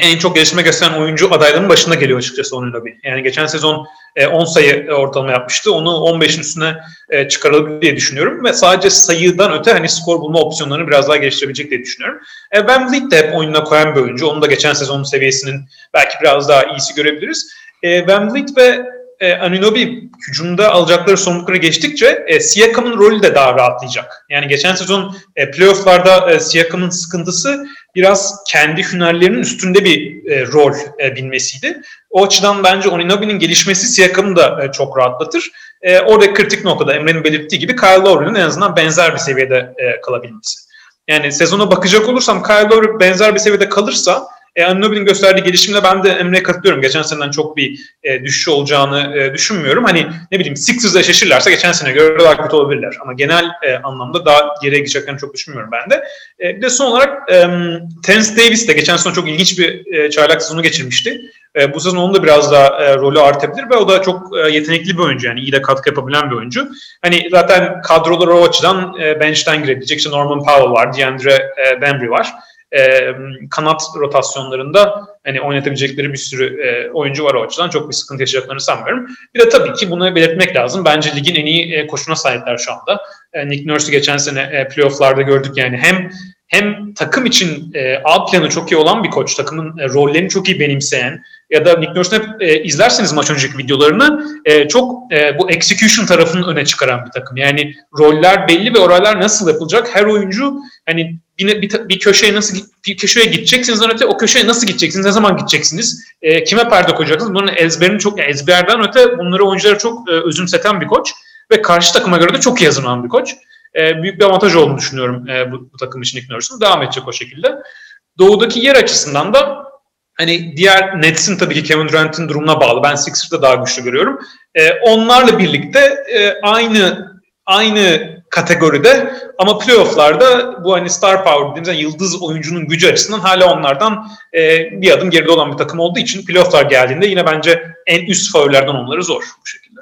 en çok gelişme gösteren oyuncu adaylarının başında geliyor açıkçası onun lobi. Yani geçen sezon e, 10 sayı ortalama yapmıştı. Onu 15'in üstüne e, çıkarılır diye düşünüyorum. Ve sadece sayıdan öte hani skor bulma opsiyonlarını biraz daha geliştirebilecek diye düşünüyorum. E, ben Vliet de hep oyununa koyan bir oyuncu. Onu da geçen sezonun seviyesinin belki biraz daha iyisi görebiliriz. E, Van Vliet ve e, Anunobi hücumda alacakları sorumlulukları geçtikçe e, Siakam'ın rolü de daha rahatlayacak. Yani geçen sezon e, playofflarda e, Siakam'ın sıkıntısı biraz kendi hünerlerinin üstünde bir e, rol e, bilmesiydi. O açıdan bence Anunobi'nin gelişmesi Siakam'ı da e, çok rahatlatır. E, orada kritik noktada Emre'nin belirttiği gibi Kyle Lowry'nin en azından benzer bir seviyede e, kalabilmesi. Yani sezona bakacak olursam Kyle Lowry benzer bir seviyede kalırsa e, Anunoby'nin gösterdiği gelişimle ben de Emre'ye katılıyorum. Geçen seneden çok bir e, düşüş olacağını e, düşünmüyorum. Hani ne bileyim Sixers'la eşleşirlerse geçen sene göre daha kötü olabilirler. Ama genel e, anlamda daha geriye gideceklerini çok düşünmüyorum ben de. E, bir de son olarak e, Terence Davis de geçen sene çok ilginç bir e, çaylak sezonu geçirmişti. E, bu sezon onun da biraz daha e, rolü artabilir ve o da çok e, yetenekli bir oyuncu yani iyi de katkı yapabilen bir oyuncu. Hani zaten kadrolar o açıdan e, bench'ten girebilecek. İşte Norman Powell var, DeAndre e, Bembry var e, kanat rotasyonlarında hani oynatabilecekleri bir sürü e, oyuncu var o açıdan. Çok bir sıkıntı yaşayacaklarını sanmıyorum. Bir de tabii ki bunu belirtmek lazım. Bence ligin en iyi e, koşuna sahipler şu anda. E, Nick Nurse'u geçen sene e, playofflarda gördük yani. Hem hem takım için e, alt planı çok iyi olan bir koç, takımın e, rollerini çok iyi benimseyen ya da Nick Nurse'un hep e, izlerseniz maç önceki videolarını e, çok e, bu execution tarafını öne çıkaran bir takım. Yani roller belli ve oralar nasıl yapılacak her oyuncu hani bir, bir, bir köşeye nasıl bir köşeye gideceksiniz öte o köşeye nasıl gideceksiniz ne zaman gideceksiniz e, kime perde koyacaksınız bunun ezberini çok yani ezberden öte bunları oyunculara çok e, özümseten bir koç ve karşı takıma göre de çok iyi hazırlanan bir koç. E, büyük bir avantaj olduğunu düşünüyorum e, bu, bu takım için Nick Nurse'un. Devam edecek o şekilde. Doğudaki yer açısından da hani diğer Nets'in tabii ki Kevin Durant'in durumuna bağlı. Ben Sixers'da daha güçlü görüyorum. E, onlarla birlikte e, aynı aynı kategoride ama playofflarda bu hani star power dediğimiz yani yıldız oyuncunun gücü açısından hala onlardan e, bir adım geride olan bir takım olduğu için playofflar geldiğinde yine bence en üst favorilerden onları zor bu şekilde.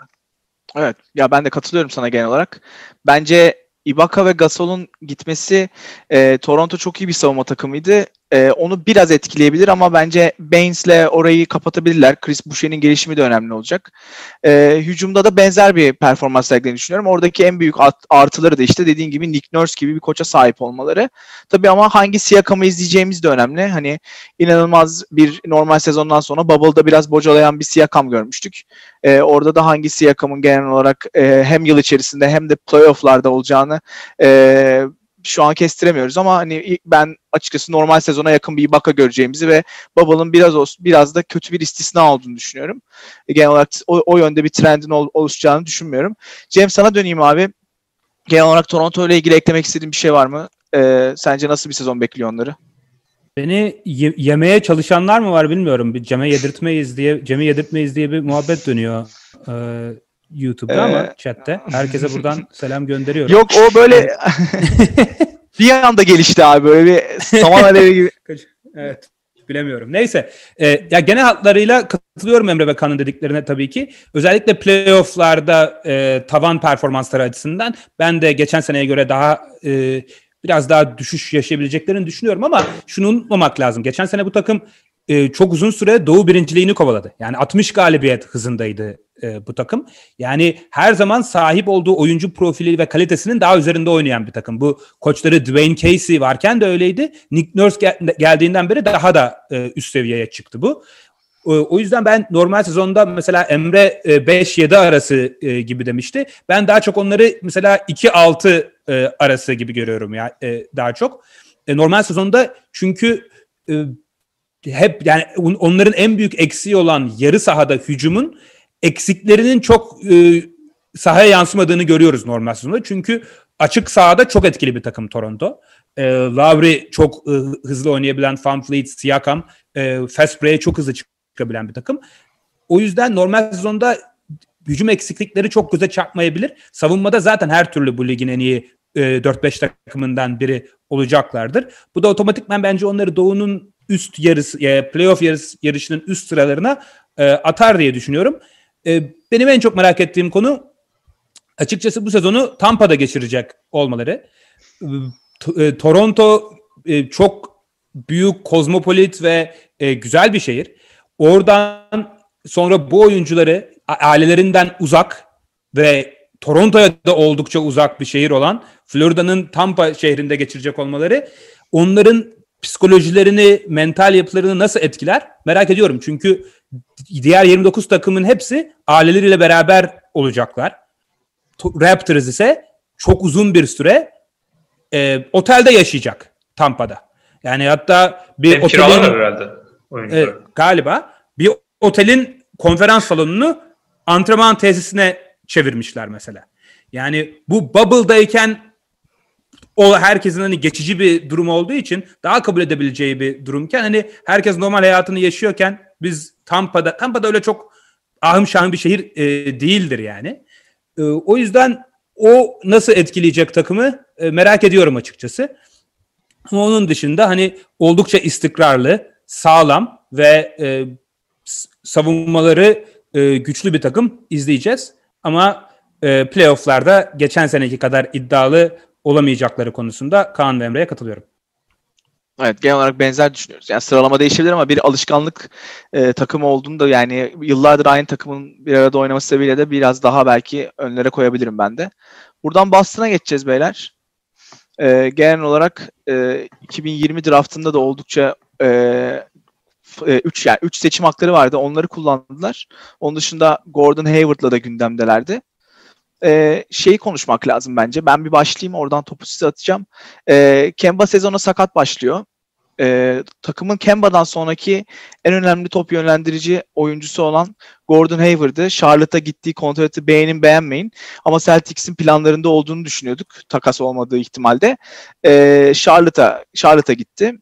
Evet. Ya ben de katılıyorum sana genel olarak. Bence Ibaka ve Gasol'un gitmesi e, Toronto çok iyi bir savunma takımıydı. E, onu biraz etkileyebilir ama bence Baines'le orayı kapatabilirler. Chris Boucher'in gelişimi de önemli olacak. E, hücumda da benzer bir performans sergilediğini düşünüyorum. Oradaki en büyük artıları da işte dediğin gibi Nick Nurse gibi bir koça sahip olmaları. Tabii ama hangi Siakam'ı izleyeceğimiz de önemli. Hani inanılmaz bir normal sezondan sonra Bubble'da biraz bocalayan bir Siakam görmüştük. E, orada da hangi Siakam'ın genel olarak e, hem yıl içerisinde hem de playoff'larda olacağını e, şu an kestiremiyoruz ama hani ben açıkçası normal sezona yakın bir Ibaka göreceğimizi ve Bubble'ın biraz olsun, biraz da kötü bir istisna olduğunu düşünüyorum. E, genel olarak o, o yönde bir trendin ol, oluşacağını düşünmüyorum. Cem sana döneyim abi. Genel olarak Toronto ile ilgili eklemek istediğin bir şey var mı? Ee, sence nasıl bir sezon bekliyor onları?
Beni ye- yemeye çalışanlar mı var bilmiyorum. Bir Cem'e yedirtmeyiz diye Cem'i yedirtmeyiz diye bir muhabbet dönüyor. Ee, YouTube'da ee, ama chatte. Herkese buradan selam gönderiyorum.
Yok o böyle bir anda gelişti abi böyle bir saman alevi gibi.
evet bilemiyorum. Neyse. E, ya genel hatlarıyla katılıyorum Emre ve Kan'ın dediklerine tabii ki. Özellikle playoff'larda e, tavan performansları açısından ben de geçen seneye göre daha e, biraz daha düşüş yaşayabileceklerini düşünüyorum ama şunu unutmamak lazım. Geçen sene bu takım e, çok uzun süre Doğu birinciliğini kovaladı. Yani 60 galibiyet hızındaydı e, bu takım. Yani her zaman sahip olduğu oyuncu profili ve kalitesinin daha üzerinde oynayan bir takım. Bu koçları Dwayne Casey varken de öyleydi. Nick Nurse gel- geldiğinden beri daha da e, üst seviyeye çıktı bu. O yüzden ben normal sezonda mesela Emre 5-7 e, arası e, gibi demişti. Ben daha çok onları mesela 2-6 e, arası gibi görüyorum ya daha çok. Normal sezonda çünkü hep yani onların en büyük eksiği olan yarı sahada hücumun eksiklerinin çok e, sahaya yansımadığını görüyoruz normal sezonda. Çünkü açık sahada çok etkili bir takım Toronto. E, Lowry çok e, hızlı oynayabilen, Van Fleet, Siakam, e, fast çok hızlı çıkabilen bir takım. O yüzden normal sezonda hücum eksiklikleri çok göze çarpmayabilir. Savunmada zaten her türlü bu ligin en iyi e, 4-5 takımından biri olacaklardır. Bu da otomatikman bence onları Doğu'nun üst yarısı, e, playoff yarısı, yarışının üst sıralarına e, atar diye düşünüyorum. E, benim en çok merak ettiğim konu açıkçası bu sezonu Tampa'da geçirecek olmaları. E, Toronto e, çok büyük, kozmopolit ve e, güzel bir şehir. Oradan sonra bu oyuncuları ailelerinden uzak ve Toronto'ya da oldukça uzak bir şehir olan Florida'nın Tampa şehrinde geçirecek olmaları onların psikolojilerini, mental yapılarını nasıl etkiler merak ediyorum. Çünkü diğer 29 takımın hepsi aileleriyle beraber olacaklar. Raptors ise çok uzun bir süre e, otelde yaşayacak Tampa'da. Yani hatta bir
Hem otelin herhalde
e, galiba bir otelin konferans salonunu antrenman tesisine çevirmişler mesela. Yani bu bubble'dayken o herkesin hani geçici bir durum olduğu için daha kabul edebileceği bir durumken hani herkes normal hayatını yaşıyorken biz Tampa'da Tampa'da öyle çok ahım şahım bir şehir e, değildir yani. E, o yüzden o nasıl etkileyecek takımı e, merak ediyorum açıkçası. Ama onun dışında hani oldukça istikrarlı, sağlam ve e, savunmaları e, güçlü bir takım izleyeceğiz. Ama e, playofflarda geçen seneki kadar iddialı olamayacakları konusunda Kaan ve Emre'ye katılıyorum.
Evet genel olarak benzer düşünüyoruz. Yani sıralama değişebilir ama bir alışkanlık e, takımı olduğunda yani yıllardır aynı takımın bir arada oynaması sebebiyle de biraz daha belki önlere koyabilirim ben de. Buradan Boston'a geçeceğiz beyler. E, genel olarak e, 2020 draftında da oldukça 3 e, e, yani üç seçim hakları vardı. Onları kullandılar. Onun dışında Gordon Hayward'la da gündemdelerdi. E, şeyi konuşmak lazım bence. Ben bir başlayayım oradan topu size atacağım. E, Kemba sezona sakat başlıyor. E, takımın Kemba'dan sonraki en önemli top yönlendirici oyuncusu olan Gordon Hayward'ı Charlotte'a gittiği kontratı beğenin beğenmeyin. Ama Celtics'in planlarında olduğunu düşünüyorduk takas olmadığı ihtimalde. E, Charlotte'a Charlotte'a gitti.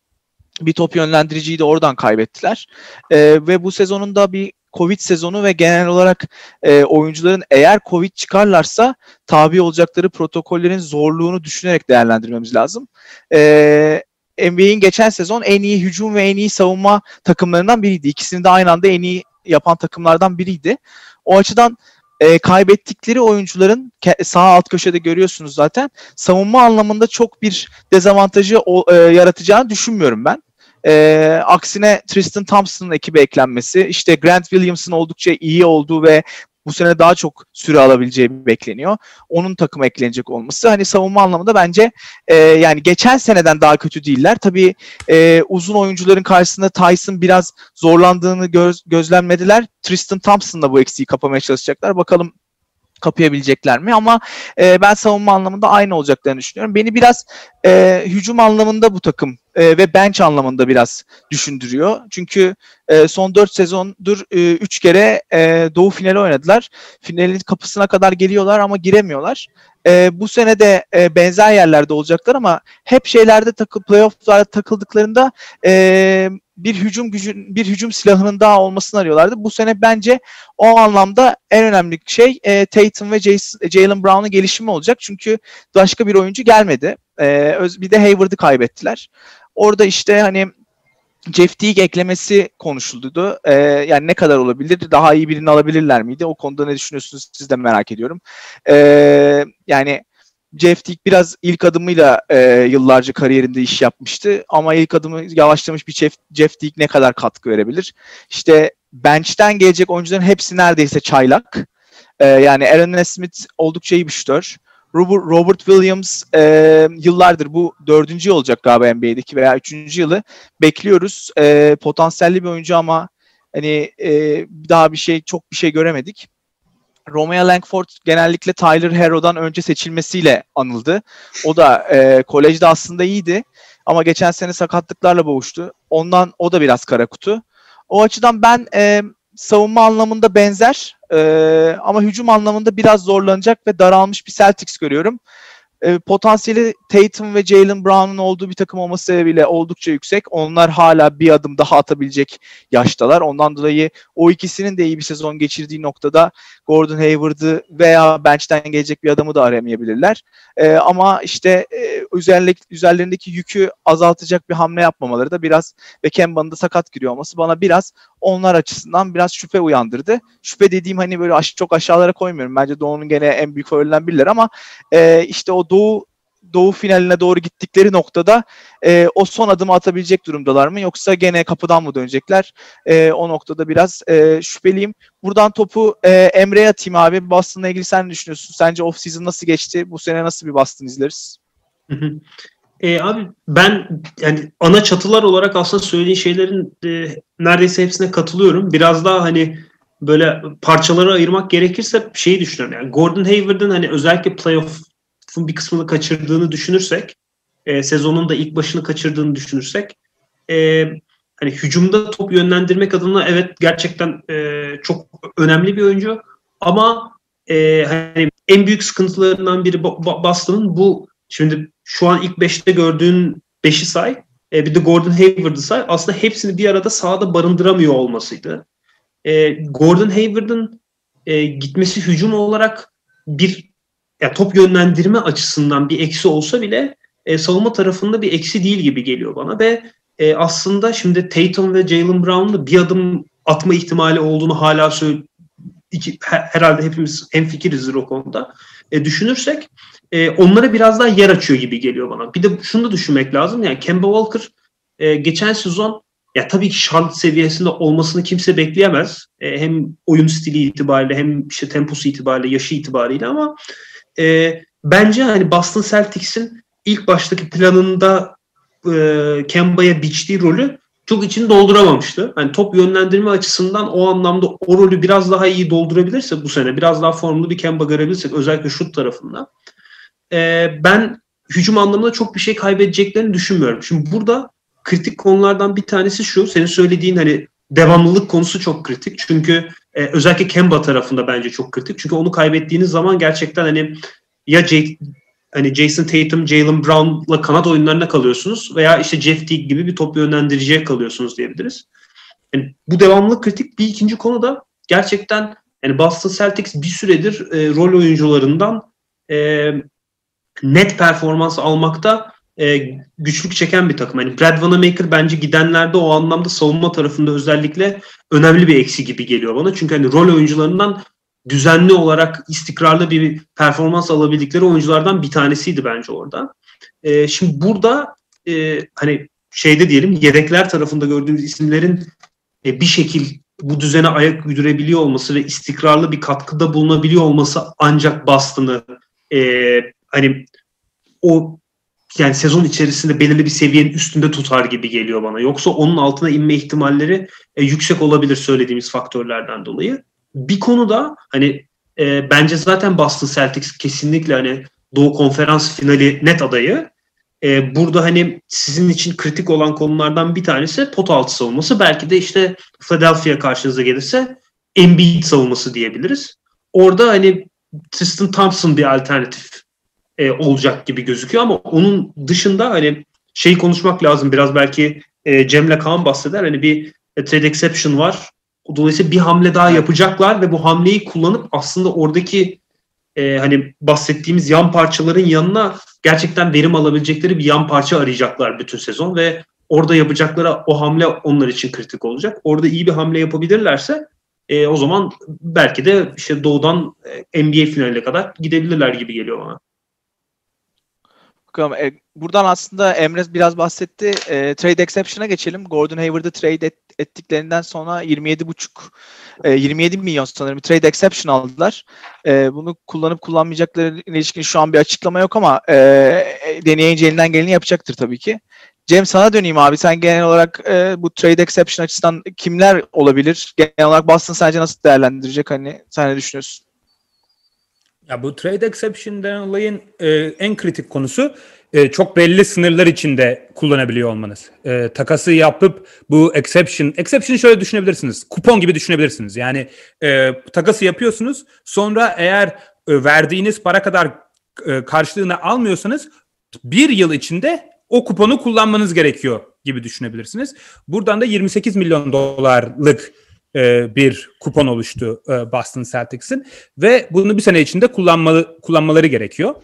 Bir top yönlendiriciyi de oradan kaybettiler. E, ve bu sezonun da bir Covid sezonu ve genel olarak e, oyuncuların eğer Covid çıkarlarsa tabi olacakları protokollerin zorluğunu düşünerek değerlendirmemiz lazım. E, NBA'in geçen sezon en iyi hücum ve en iyi savunma takımlarından biriydi. İkisini de aynı anda en iyi yapan takımlardan biriydi. O açıdan e, kaybettikleri oyuncuların sağ alt köşede görüyorsunuz zaten savunma anlamında çok bir dezavantajı o, e, yaratacağını düşünmüyorum ben. E, aksine Tristan Thompson'ın ekibe eklenmesi, işte Grant Williams'ın oldukça iyi olduğu ve bu sene daha çok süre alabileceği bekleniyor. Onun takıma eklenecek olması hani savunma anlamında bence e, yani geçen seneden daha kötü değiller. Tabii e, uzun oyuncuların karşısında Tyson biraz zorlandığını göz, gözlemlediler. Tristan Thompson'la bu eksiği kapamaya çalışacaklar. Bakalım kapayabilecekler mi? Ama e, ben savunma anlamında aynı olacaklarını düşünüyorum. Beni biraz e, hücum anlamında bu takım e, ve bench anlamında biraz düşündürüyor. Çünkü e, son 4 sezondur 3 e, kere e, Doğu finali oynadılar. Finalin kapısına kadar geliyorlar ama giremiyorlar. E, bu sene de e, benzer yerlerde olacaklar ama hep şeylerde takıl playoff'larda takıldıklarında e, bir hücum gücü bir hücum silahının daha olmasını arıyorlardı. Bu sene bence o anlamda en önemli şey e, Tatum ve Jalen Brown'un gelişimi olacak. Çünkü başka bir oyuncu gelmedi. E, bir de Hayward'ı kaybettiler. Orada işte hani Jeff Teague eklemesi konuşuldu. Ee, yani ne kadar olabilir? Daha iyi birini alabilirler miydi? O konuda ne düşünüyorsunuz? Siz de merak ediyorum. Ee, yani Jeff Teague biraz ilk adımıyla e, yıllarca kariyerinde iş yapmıştı. Ama ilk adımı yavaşlamış bir Jeff, Jeff Teague ne kadar katkı verebilir? İşte bench'ten gelecek oyuncuların hepsi neredeyse çaylak. Ee, yani Aaron Smith oldukça iyi bir şütör. Robert, Robert Williams e, yıllardır bu dördüncü yıl olacak galiba NBA'deki veya üçüncü yılı bekliyoruz. E, potansiyelli bir oyuncu ama hani e, daha bir şey çok bir şey göremedik. Romeo Langford genellikle Tyler Harrow'dan önce seçilmesiyle anıldı. O da e, kolejde aslında iyiydi ama geçen sene sakatlıklarla boğuştu. Ondan o da biraz kara kutu. O açıdan ben e, savunma anlamında benzer e, ama hücum anlamında biraz zorlanacak ve daralmış bir Celtics görüyorum e, potansiyeli Tatum ve Jalen Brown'un olduğu bir takım olması sebebiyle oldukça yüksek. Onlar hala bir adım daha atabilecek yaştalar. Ondan dolayı o ikisinin de iyi bir sezon geçirdiği noktada Gordon Hayward'ı veya bench'ten gelecek bir adamı da arayamayabilirler. E, ama işte e, üzerlik, üzerlerindeki yükü azaltacak bir hamle yapmamaları da biraz ve Kemba'nın da sakat giriyor olması bana biraz onlar açısından biraz şüphe uyandırdı. Şüphe dediğim hani böyle aş- çok aşağılara koymuyorum. Bence Doğu'nun gene en büyük favorilerinden birileri ama e, işte o Doğu Doğu finaline doğru gittikleri noktada e, o son adımı atabilecek durumdalar mı yoksa gene kapıdan mı dönecekler? E, o noktada biraz e, şüpheliyim. Buradan topu e, Emre'ye atayım abi. Boston'la ilgili sen ne düşünüyorsun? Sence off season nasıl geçti? Bu sene nasıl bir Boston izleriz?
E, abi ben yani ana çatılar olarak aslında söylediğin şeylerin e, neredeyse hepsine katılıyorum. Biraz daha hani böyle parçalara ayırmak gerekirse şeyi düşünüyorum. Yani Gordon Hayward'ın hani özellikle playoff'un bir kısmını kaçırdığını düşünürsek, e, sezonun da ilk başını kaçırdığını düşünürsek, e, hani hücumda top yönlendirmek adına evet gerçekten e, çok önemli bir oyuncu. Ama e, hani en büyük sıkıntılarından biri Boston'ın bu şimdi şu an ilk 5'te gördüğün 5'i say. E, bir de Gordon Hayward'ı say. Aslında hepsini bir arada sahada barındıramıyor olmasıydı. E, Gordon Hayward'ın e, gitmesi hücum olarak bir ya top yönlendirme açısından bir eksi olsa bile e, savunma tarafında bir eksi değil gibi geliyor bana ve e, aslında şimdi Tatum ve Jalen Brown'da bir adım atma ihtimali olduğunu hala iki, herhalde hepimiz en fikirizdir o konuda. E, düşünürsek e, onlara biraz daha yer açıyor gibi geliyor bana. Bir de şunu da düşünmek lazım. Yani Kemba Walker e, geçen sezon ya tabii ki Charlotte seviyesinde olmasını kimse bekleyemez. E, hem oyun stili itibariyle hem işte temposu itibariyle, yaşı itibariyle ama e, bence hani Boston Celtics'in ilk baştaki planında e, Kemba'ya biçtiği rolü çok içini dolduramamıştı. Hani top yönlendirme açısından o anlamda o rolü biraz daha iyi doldurabilirse bu sene biraz daha formlu bir Kemba görebilirsek özellikle şut tarafında e, ben hücum anlamında çok bir şey kaybedeceklerini düşünmüyorum. Şimdi burada kritik konulardan bir tanesi şu. Senin söylediğin hani devamlılık konusu çok kritik. Çünkü e, özellikle Kemba tarafında bence çok kritik. Çünkü onu kaybettiğiniz zaman gerçekten hani ya Jake, hani Jason Tatum, Jalen Brown'la kanat oyunlarına kalıyorsunuz veya işte Jeff Teague gibi bir top yönlendiriciye kalıyorsunuz diyebiliriz. Yani bu devamlılık kritik. Bir ikinci konu da gerçekten yani Boston Celtics bir süredir e, rol oyuncularından e, net performans almakta e, güçlük çeken bir takım. Yani Brad Wanamaker bence gidenlerde o anlamda savunma tarafında özellikle önemli bir eksi gibi geliyor bana. Çünkü hani rol oyuncularından düzenli olarak istikrarlı bir performans alabildikleri oyunculardan bir tanesiydi bence orada. E, şimdi burada e, hani şeyde diyelim yedekler tarafında gördüğümüz isimlerin e, bir şekil bu düzene ayak uydurebiliyor olması ve istikrarlı bir katkıda bulunabiliyor olması ancak Boston'ı e, hani o yani sezon içerisinde belirli bir seviyenin üstünde tutar gibi geliyor bana. Yoksa onun altına inme ihtimalleri e, yüksek olabilir söylediğimiz faktörlerden dolayı. Bir konuda hani e, bence zaten Boston Celtics kesinlikle hani Doğu Konferans finali net adayı. E, burada hani sizin için kritik olan konulardan bir tanesi pot altı savunması. Belki de işte Philadelphia karşınıza gelirse Embiid savunması diyebiliriz. Orada hani Tristan Thompson bir alternatif e, olacak gibi gözüküyor ama onun dışında hani şey konuşmak lazım biraz belki e, Cem'le Kaan bahseder hani bir e, trade exception var. Dolayısıyla bir hamle daha yapacaklar ve bu hamleyi kullanıp aslında oradaki e, hani bahsettiğimiz yan parçaların yanına gerçekten verim alabilecekleri bir yan parça arayacaklar bütün sezon ve orada yapacakları o hamle onlar için kritik olacak. Orada iyi bir hamle yapabilirlerse e, o zaman belki de işte doğudan e, NBA finaline kadar gidebilirler gibi geliyor bana.
Bakalım. E, buradan aslında Emre biraz bahsetti. E, trade exception'a geçelim. Gordon Hayward'ı trade et, ettiklerinden sonra 27,5 e, 27 milyon sanırım trade exception aldılar. E, bunu kullanıp kullanmayacakları ilişkin şu an bir açıklama yok ama e, deneyince elinden geleni yapacaktır tabii ki. Cem sana döneyim abi. Sen genel olarak e, bu trade exception açısından kimler olabilir? Genel olarak Boston sence nasıl değerlendirecek? Hani sen ne düşünüyorsun?
Ya bu trade exception denen olayın e, en kritik konusu e, çok belli sınırlar içinde kullanabiliyor olmanız. E, takası yapıp bu exception, exception'ı şöyle düşünebilirsiniz. Kupon gibi düşünebilirsiniz. Yani e, takası yapıyorsunuz. Sonra eğer e, verdiğiniz para kadar e, karşılığını almıyorsanız bir yıl içinde o kuponu kullanmanız gerekiyor gibi düşünebilirsiniz. Buradan da 28 milyon dolarlık e, bir kupon oluştu e, Boston Celtics'in ve bunu bir sene içinde kullanmalı, kullanmaları gerekiyor.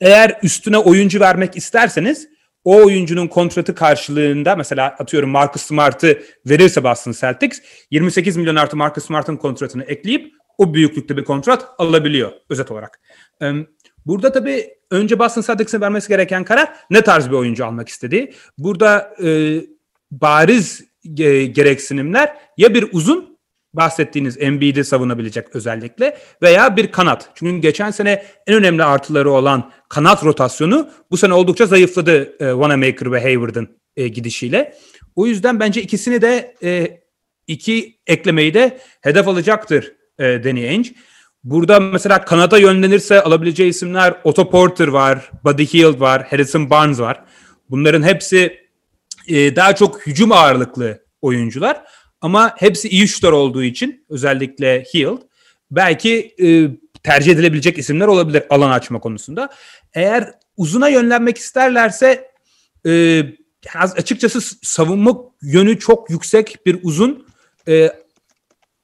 Eğer üstüne oyuncu vermek isterseniz o oyuncunun kontratı karşılığında mesela atıyorum Marcus Smart'ı verirse Boston Celtics 28 milyon artı Marcus Smart'ın kontratını ekleyip o büyüklükte bir kontrat alabiliyor özet olarak. Burada tabii önce Boston Celtics'e vermesi gereken karar ne tarz bir oyuncu almak istediği. Burada e, bariz gereksinimler ya bir uzun bahsettiğiniz Embiid'i savunabilecek özellikle veya bir kanat. Çünkü geçen sene en önemli artıları olan kanat rotasyonu bu sene oldukça zayıfladı e, Wanamaker ve Hayward'ın e, gidişiyle. O yüzden bence ikisini de e, iki eklemeyi de hedef alacaktır e, Danny Ainge. Burada mesela kanada yönlenirse alabileceği isimler Otto Porter var, Buddy Hield var, Harrison Barnes var. Bunların hepsi e, daha çok hücum ağırlıklı oyuncular. Ama hepsi iyi şutlar olduğu için özellikle Hield belki e, tercih edilebilecek isimler olabilir alan açma konusunda. Eğer uzuna yönlenmek isterlerse e, açıkçası savunma yönü çok yüksek bir uzun e,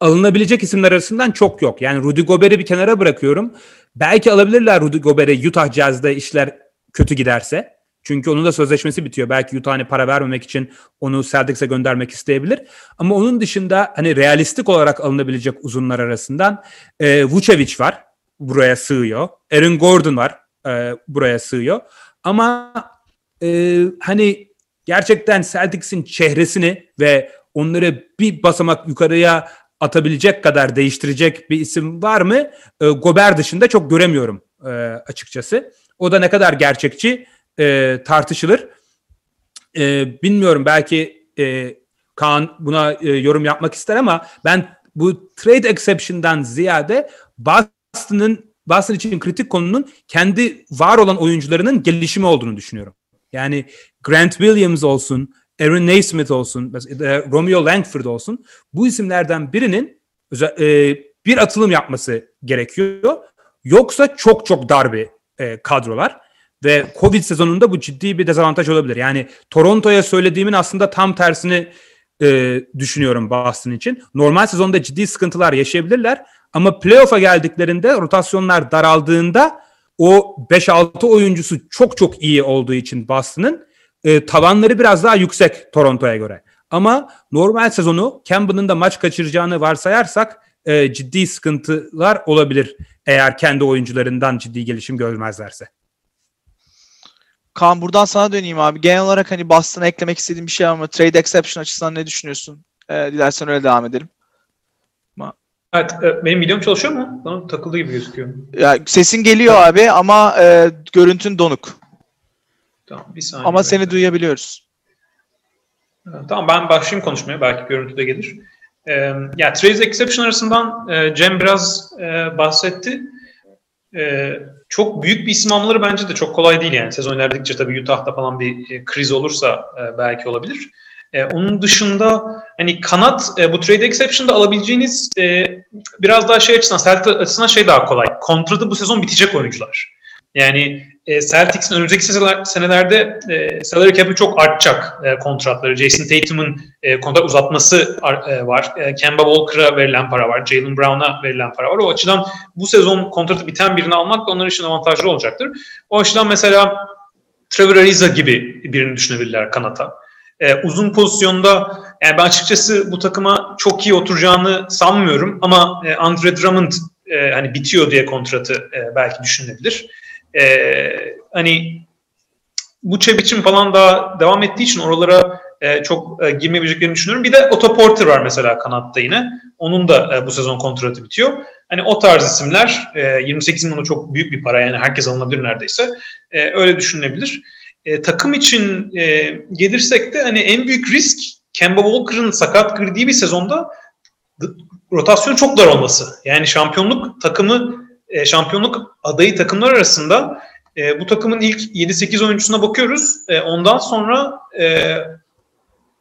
alınabilecek isimler arasından çok yok. Yani Rudy Gobert'i bir kenara bırakıyorum. Belki alabilirler Rudy Gobert'i Utah Jazz'da işler kötü giderse. Çünkü onun da sözleşmesi bitiyor. Belki Utah hani para vermemek için onu Celtics'e göndermek isteyebilir. Ama onun dışında hani realistik olarak alınabilecek uzunlar arasından e, Vucevic var. Buraya sığıyor. Aaron Gordon var. E, buraya sığıyor. Ama e, hani gerçekten Celtics'in çehresini ve onları bir basamak yukarıya atabilecek kadar değiştirecek bir isim var mı? E, Gober dışında çok göremiyorum e, açıkçası. O da ne kadar gerçekçi e, tartışılır. E, bilmiyorum belki e, Kaan buna e, yorum yapmak ister ama ben bu trade exception'dan ziyade Boston'ın Boston için kritik konunun kendi var olan oyuncularının gelişimi olduğunu düşünüyorum. Yani Grant Williams olsun, Aaron Naismith olsun, Romeo Langford olsun. Bu isimlerden birinin e, bir atılım yapması gerekiyor. Yoksa çok çok dar bir e, kadrolar. Ve Covid sezonunda bu ciddi bir dezavantaj olabilir. Yani Toronto'ya söylediğimin aslında tam tersini e, düşünüyorum Boston için. Normal sezonda ciddi sıkıntılar yaşayabilirler. Ama playoff'a geldiklerinde rotasyonlar daraldığında o 5-6 oyuncusu çok çok iyi olduğu için Boston'ın e, tavanları biraz daha yüksek Toronto'ya göre. Ama normal sezonu Campbell'ın da maç kaçıracağını varsayarsak e, ciddi sıkıntılar olabilir eğer kendi oyuncularından ciddi gelişim görmezlerse.
Kaan buradan sana döneyim abi. Genel olarak hani Boston'a eklemek istediğim bir şey var mı? Trade exception açısından ne düşünüyorsun? Ee, dilersen öyle devam edelim.
Evet, e, benim videom çalışıyor mu? Bana takıldı gibi gözüküyor.
Ya, sesin geliyor abi ama e, görüntün donuk.
Tamam, bir saniye.
Ama seni duyabiliyoruz.
Tamam ben başlayayım konuşmaya. Belki görüntü de gelir. Ee, ya trade exception arasından e, Cem biraz e, bahsetti. E, çok büyük bir isim almaları bence de çok kolay değil yani. Sezon ilerledikçe tabii Utah'ta falan bir e, kriz olursa e, belki olabilir. E, onun dışında hani kanat e, bu trade exception'da alabileceğiniz e, biraz daha şey açısından Celtic açısından şey daha kolay. Kontratı bu sezon bitecek oyuncular. Yani e, Celtics'in önümüzdeki senelerde e, salary cap'i çok artacak e, kontratları. Jason Tatum'un e, kontrat uzatması e, var. E, Kemba Walker'a verilen para var. Jalen Brown'a verilen para var. O açıdan bu sezon kontratı biten birini almak da onlar için avantajlı olacaktır. O açıdan mesela Trevor Ariza gibi birini düşünebilirler kanata. E, uzun pozisyonda yani ben açıkçası bu takıma çok iyi oturacağını sanmıyorum ama e, Andre Drummond e, hani bitiyor diye kontratı e, belki düşünülebilir. E, hani bu biçim falan daha devam ettiği için oralara e, çok e, girmeyebileceklerini düşünüyorum. Bir de Otto Porter var mesela kanatta yine. Onun da e, bu sezon kontratı bitiyor. Hani o tarz isimler e, 28 milyon çok büyük bir para yani herkes alınabilir neredeyse. E, öyle düşünülebilir. E, takım için e, gelirsek de hani en büyük risk Kemba Walker'ın sakat girdiği bir sezonda rotasyon çok dar olması. Yani şampiyonluk takımı e, şampiyonluk adayı takımlar arasında e, bu takımın ilk 7-8 oyuncusuna bakıyoruz. E, ondan sonra e,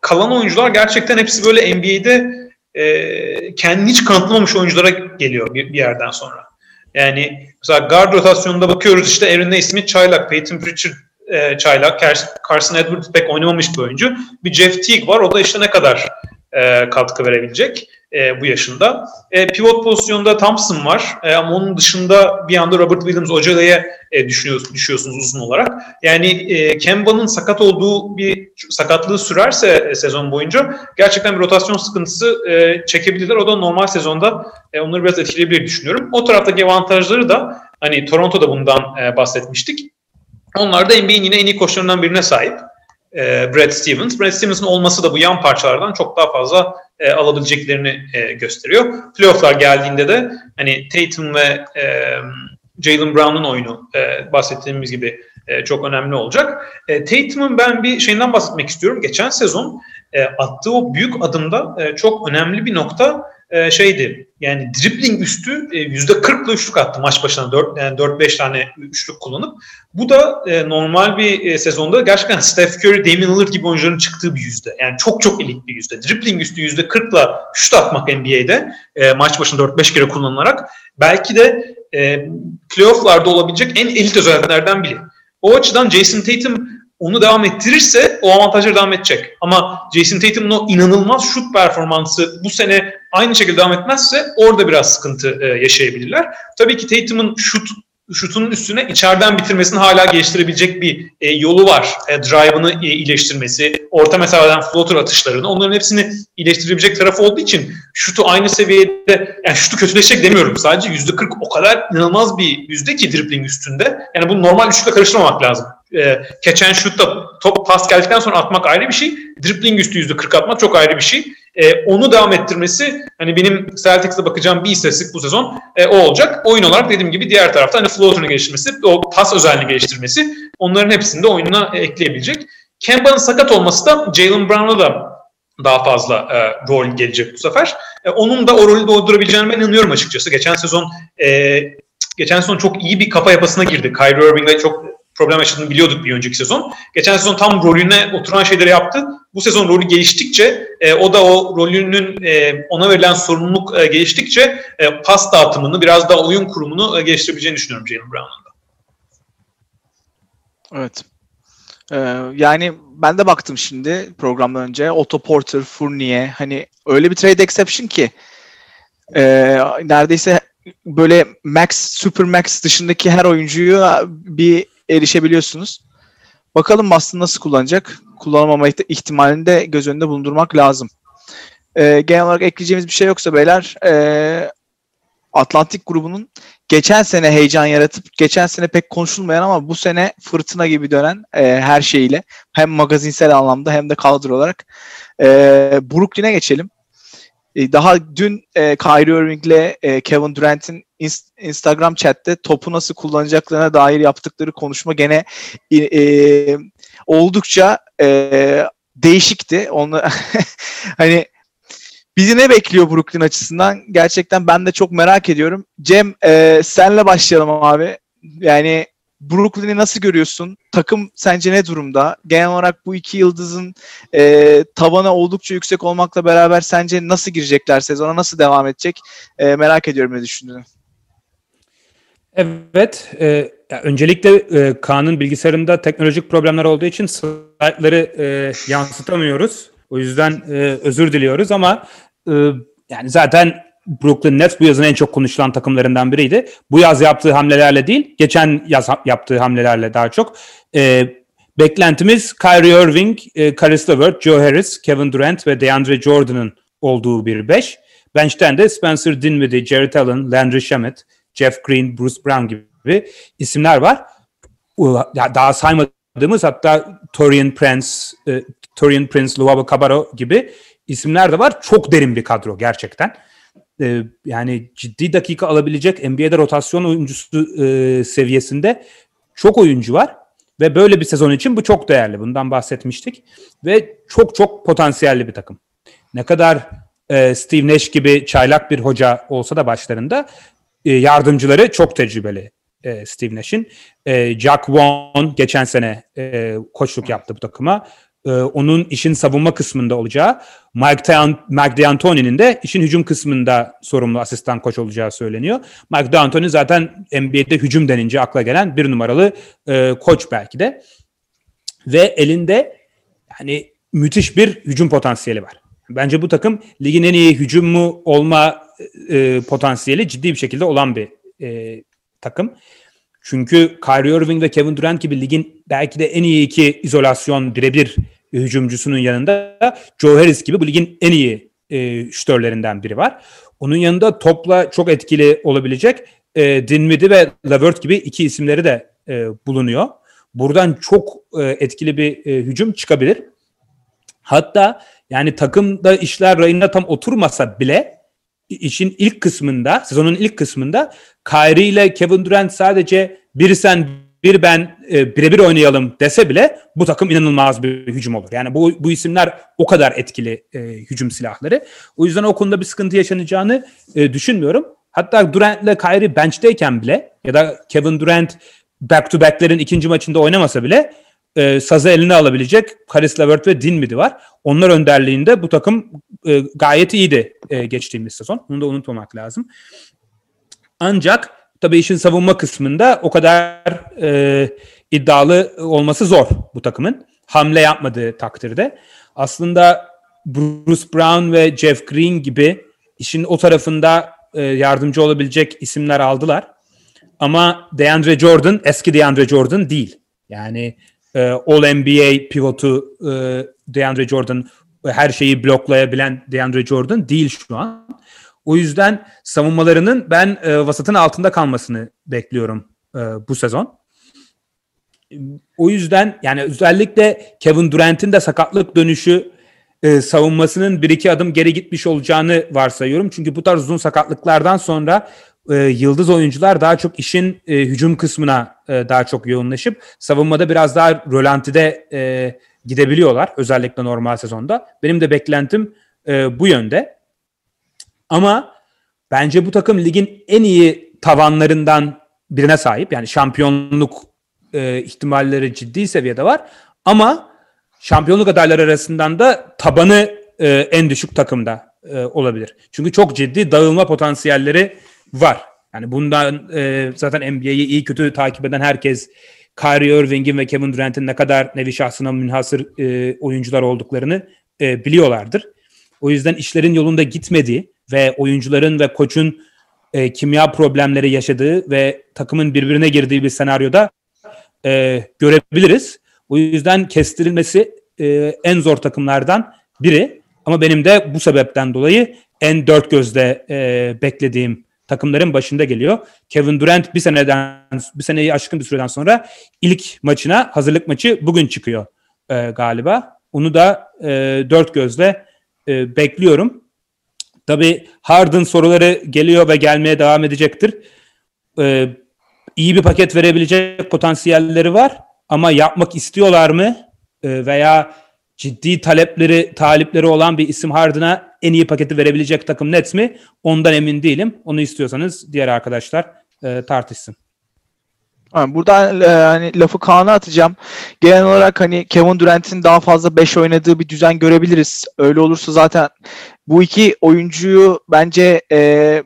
kalan oyuncular gerçekten hepsi böyle NBA'de e, kendini hiç kanıtlamamış oyunculara geliyor bir, bir yerden sonra. Yani mesela guard rotasyonunda bakıyoruz işte Aaron Naismith, Çaylak, Peyton Pritchard, e, Çaylak, Carson Edwards pek oynamamış bir oyuncu. Bir Jeff Teague var. O da işte ne kadar e, katkı verebilecek e, bu yaşında. E, pivot pozisyonda Thompson var. E, ama onun dışında bir anda Robert Williams Ocala'ya e, düşüyorsunuz, uzun olarak. Yani Kemba'nın sakat olduğu bir sakatlığı sürerse sezon boyunca gerçekten bir rotasyon sıkıntısı çekebilirler. O da normal sezonda onları biraz etkileyebilir düşünüyorum. O taraftaki avantajları da hani Toronto'da bundan bahsetmiştik. Onlar da NBA'in yine en iyi koçlarından birine sahip. E, Brad Stevens. Brad Stevens'ın olması da bu yan parçalardan çok daha fazla e, alabileceklerini e, gösteriyor. Playoff'lar geldiğinde de hani Tatum ve e, Jalen Brown'un oyunu e, bahsettiğimiz gibi e, çok önemli olacak. E, Tatum'un ben bir şeyinden bahsetmek istiyorum. Geçen sezon e, attığı o büyük adımda e, çok önemli bir nokta e, şeydi. Yani dribbling üstü e, yüzde 40'la üçlük attı maç başına 4 yani 4-5 tane üçlük kullanıp. Bu da e, normal bir e, sezonda gerçekten Steph Curry, Damian Lillard gibi oyuncuların çıktığı bir yüzde. Yani çok çok elit bir yüzde. Dribbling üstü yüzde 40'la şut atmak NBA'de e, maç başına 4-5 kere kullanılarak belki de e, playoff'larda olabilecek en elit özelliklerden biri. O açıdan Jason Tatum onu devam ettirirse o avantajları devam edecek. Ama Jason Tatum'un o inanılmaz şut performansı bu sene aynı şekilde devam etmezse orada biraz sıkıntı e, yaşayabilirler. Tabii ki Tatum'un şut şutunun üstüne içeriden bitirmesini hala geliştirebilecek bir e, yolu var. E, drive'ını e, iyileştirmesi, orta mesafeden floater atışlarını onların hepsini iyileştirebilecek tarafı olduğu için şutu aynı seviyede yani şutu kötüleşecek demiyorum. Sadece %40 o kadar inanılmaz bir yüzde ki dribbling üstünde. Yani bunu normal üçlükle karıştırmamak lazım. E, catch şutta top pas geldikten sonra atmak ayrı bir şey. Dribbling üstü %40 atmak çok ayrı bir şey. E, onu devam ettirmesi hani benim Celtics'e bakacağım bir istatistik bu sezon e, o olacak. Oyun olarak dediğim gibi diğer tarafta hani floater'ını geliştirmesi, o pas özelliğini geliştirmesi onların hepsini de oyununa ekleyebilecek. Kemba'nın sakat olması da Jalen Brown'a da daha fazla e, rol gelecek bu sefer. E, onun da o rolü doldurabileceğine ben inanıyorum açıkçası. Geçen sezon e, geçen sezon çok iyi bir kafa yapısına girdi. Kyrie Irving'le çok problem yaşadığını biliyorduk bir önceki sezon. Geçen sezon tam rolüne oturan şeyleri yaptı. Bu sezon rolü geliştikçe e, o da o rolünün e, ona verilen sorumluluk e, geliştikçe e, pas dağıtımını biraz daha oyun kurumunu e, geliştirebileceğini düşünüyorum Jalen Brown'un da.
Evet. Ee, yani ben de baktım şimdi programdan önce. Otto Porter, Fournier hani öyle bir trade exception ki e, neredeyse böyle max, super max dışındaki her oyuncuyu bir erişebiliyorsunuz. Bakalım Boston nasıl kullanacak? Kullanamama ihtimalini de göz önünde bulundurmak lazım. Ee, genel olarak ekleyeceğimiz bir şey yoksa beyler e, Atlantik grubunun geçen sene heyecan yaratıp geçen sene pek konuşulmayan ama bu sene fırtına gibi dönen e, her şeyiyle hem magazinsel anlamda hem de kadro olarak e, Brooklyn'e geçelim. E, daha dün e, Kyrie Irving ile e, Kevin Durant'in inst- Instagram chatte topu nasıl kullanacaklarına dair yaptıkları konuşma gene e, e, oldukça e, değişikti. Onu hani Bizi ne bekliyor Brooklyn açısından? Gerçekten ben de çok merak ediyorum. Cem e, senle başlayalım abi. Yani Brooklyn'i nasıl görüyorsun? Takım sence ne durumda? Genel olarak bu iki yıldızın e, tavanı oldukça yüksek olmakla beraber sence nasıl girecekler sezona? Nasıl devam edecek? E, merak ediyorum ne düşündüğünü.
Evet. E, öncelikle e, Kaan'ın bilgisayarında teknolojik problemler olduğu için slaytları e, yansıtamıyoruz. O yüzden e, özür diliyoruz ama e, yani zaten Brooklyn Nets bu yazın en çok konuşulan takımlarından biriydi. Bu yaz yaptığı hamlelerle değil, geçen yaz yaptığı hamlelerle daha çok. E, beklentimiz Kyrie Irving, e, Caris LeVert, Joe Harris, Kevin Durant ve DeAndre Jordan'ın olduğu bir beş. Bench'ten de Spencer Dinwiddie, Jared Allen, Landry Shamet, Jeff Green, Bruce Brown gibi isimler var. Daha saymadığımız hatta Torian Prince, e, Torian Prince, Luavo Cabarro gibi isimler de var. Çok derin bir kadro gerçekten. Ee, yani ciddi dakika alabilecek NBA'de rotasyon oyuncusu e, seviyesinde çok oyuncu var. Ve böyle bir sezon için bu çok değerli. Bundan bahsetmiştik. Ve çok çok potansiyelli bir takım. Ne kadar e, Steve Nash gibi çaylak bir hoca olsa da başlarında e, yardımcıları çok tecrübeli e, Steve Nash'in. E, Jack Vaughn geçen sene e, koçluk yaptı bu takıma e, onun işin savunma kısmında olacağı, Mike, Tan D'Antoni'nin de işin hücum kısmında sorumlu asistan koç olacağı söyleniyor. Mike D'Antoni zaten NBA'de hücum denince akla gelen bir numaralı e, koç belki de. Ve elinde yani müthiş bir hücum potansiyeli var. Bence bu takım ligin en iyi hücumu olma e, potansiyeli ciddi bir şekilde olan bir e, takım. Çünkü Kyrie Irving ve Kevin Durant gibi ligin belki de en iyi iki izolasyon birebir hücumcusunun yanında Joe Harris gibi bu ligin en iyi e, şütörlerinden biri var. Onun yanında topla çok etkili olabilecek e, Dinwiddie ve Levert gibi iki isimleri de e, bulunuyor. Buradan çok e, etkili bir e, hücum çıkabilir. Hatta yani takımda işler rayına tam oturmasa bile işin ilk kısmında, sezonun ilk kısmında Kyrie ile Kevin Durant sadece bir sen bir ben e, birebir oynayalım dese bile bu takım inanılmaz bir hücum olur. Yani bu, bu isimler o kadar etkili e, hücum silahları. O yüzden o konuda bir sıkıntı yaşanacağını e, düşünmüyorum. Hatta Durant ile Kyrie bench'teyken bile ya da Kevin Durant back to back'lerin ikinci maçında oynamasa bile e, sazı eline alabilecek Karis Levert ve Dinwiddie var. Onlar önderliğinde bu takım e, gayet iyiydi e, geçtiğimiz sezon. Bunu da unutmamak lazım. Ancak tabii işin savunma kısmında o kadar e, iddialı olması zor bu takımın. Hamle yapmadığı takdirde. Aslında Bruce Brown ve Jeff Green gibi işin o tarafında e, yardımcı olabilecek isimler aldılar. Ama DeAndre Jordan eski DeAndre Jordan değil. Yani e, All-NBA pivotu e, DeAndre Jordan her şeyi bloklayabilen DeAndre Jordan değil şu an. O yüzden savunmalarının ben e, vasatın altında kalmasını bekliyorum e, bu sezon. O yüzden yani özellikle Kevin Durant'in de sakatlık dönüşü e, savunmasının bir iki adım geri gitmiş olacağını varsayıyorum. Çünkü bu tarz uzun sakatlıklardan sonra e, yıldız oyuncular daha çok işin e, hücum kısmına e, daha çok yoğunlaşıp savunmada biraz daha rölantide e, gidebiliyorlar özellikle normal sezonda. Benim de beklentim e, bu yönde. Ama bence bu takım ligin en iyi tavanlarından birine sahip. Yani şampiyonluk e, ihtimalleri ciddi seviyede var. Ama şampiyonluk adayları arasından da tabanı e, en düşük takımda e, olabilir. Çünkü çok ciddi dağılma potansiyelleri var. Yani bundan e, zaten NBA'yi iyi kötü takip eden herkes Kyrie Irving'in ve Kevin Durant'in ne kadar nevi şahsına münhasır e, oyuncular olduklarını e, biliyorlardır. O yüzden işlerin yolunda gitmediği ve oyuncuların ve koçun e, kimya problemleri yaşadığı ve takımın birbirine girdiği bir senaryoda e, görebiliriz. O yüzden kestirilmesi e, en zor takımlardan biri. Ama benim de bu sebepten dolayı en dört gözle e, beklediğim takımların başında geliyor. Kevin Durant bir seneden bir seneyi aşkın bir süreden sonra ilk maçına hazırlık maçı bugün çıkıyor e, galiba. Onu da e, dört gözle e, bekliyorum. Tabii Harden soruları geliyor ve gelmeye devam edecektir. E, iyi bir paket verebilecek potansiyelleri var ama yapmak istiyorlar mı? E, veya ciddi talepleri talipleri olan bir isim Harden'a en iyi paketi verebilecek takım Nets mi? Ondan emin değilim. Onu istiyorsanız diğer arkadaşlar e, tartışsın.
Yani buradan e, hani lafı Kaan'a atacağım. Genel olarak hani Kevin Durant'in daha fazla 5 oynadığı bir düzen görebiliriz. Öyle olursa zaten bu iki oyuncuyu bence e,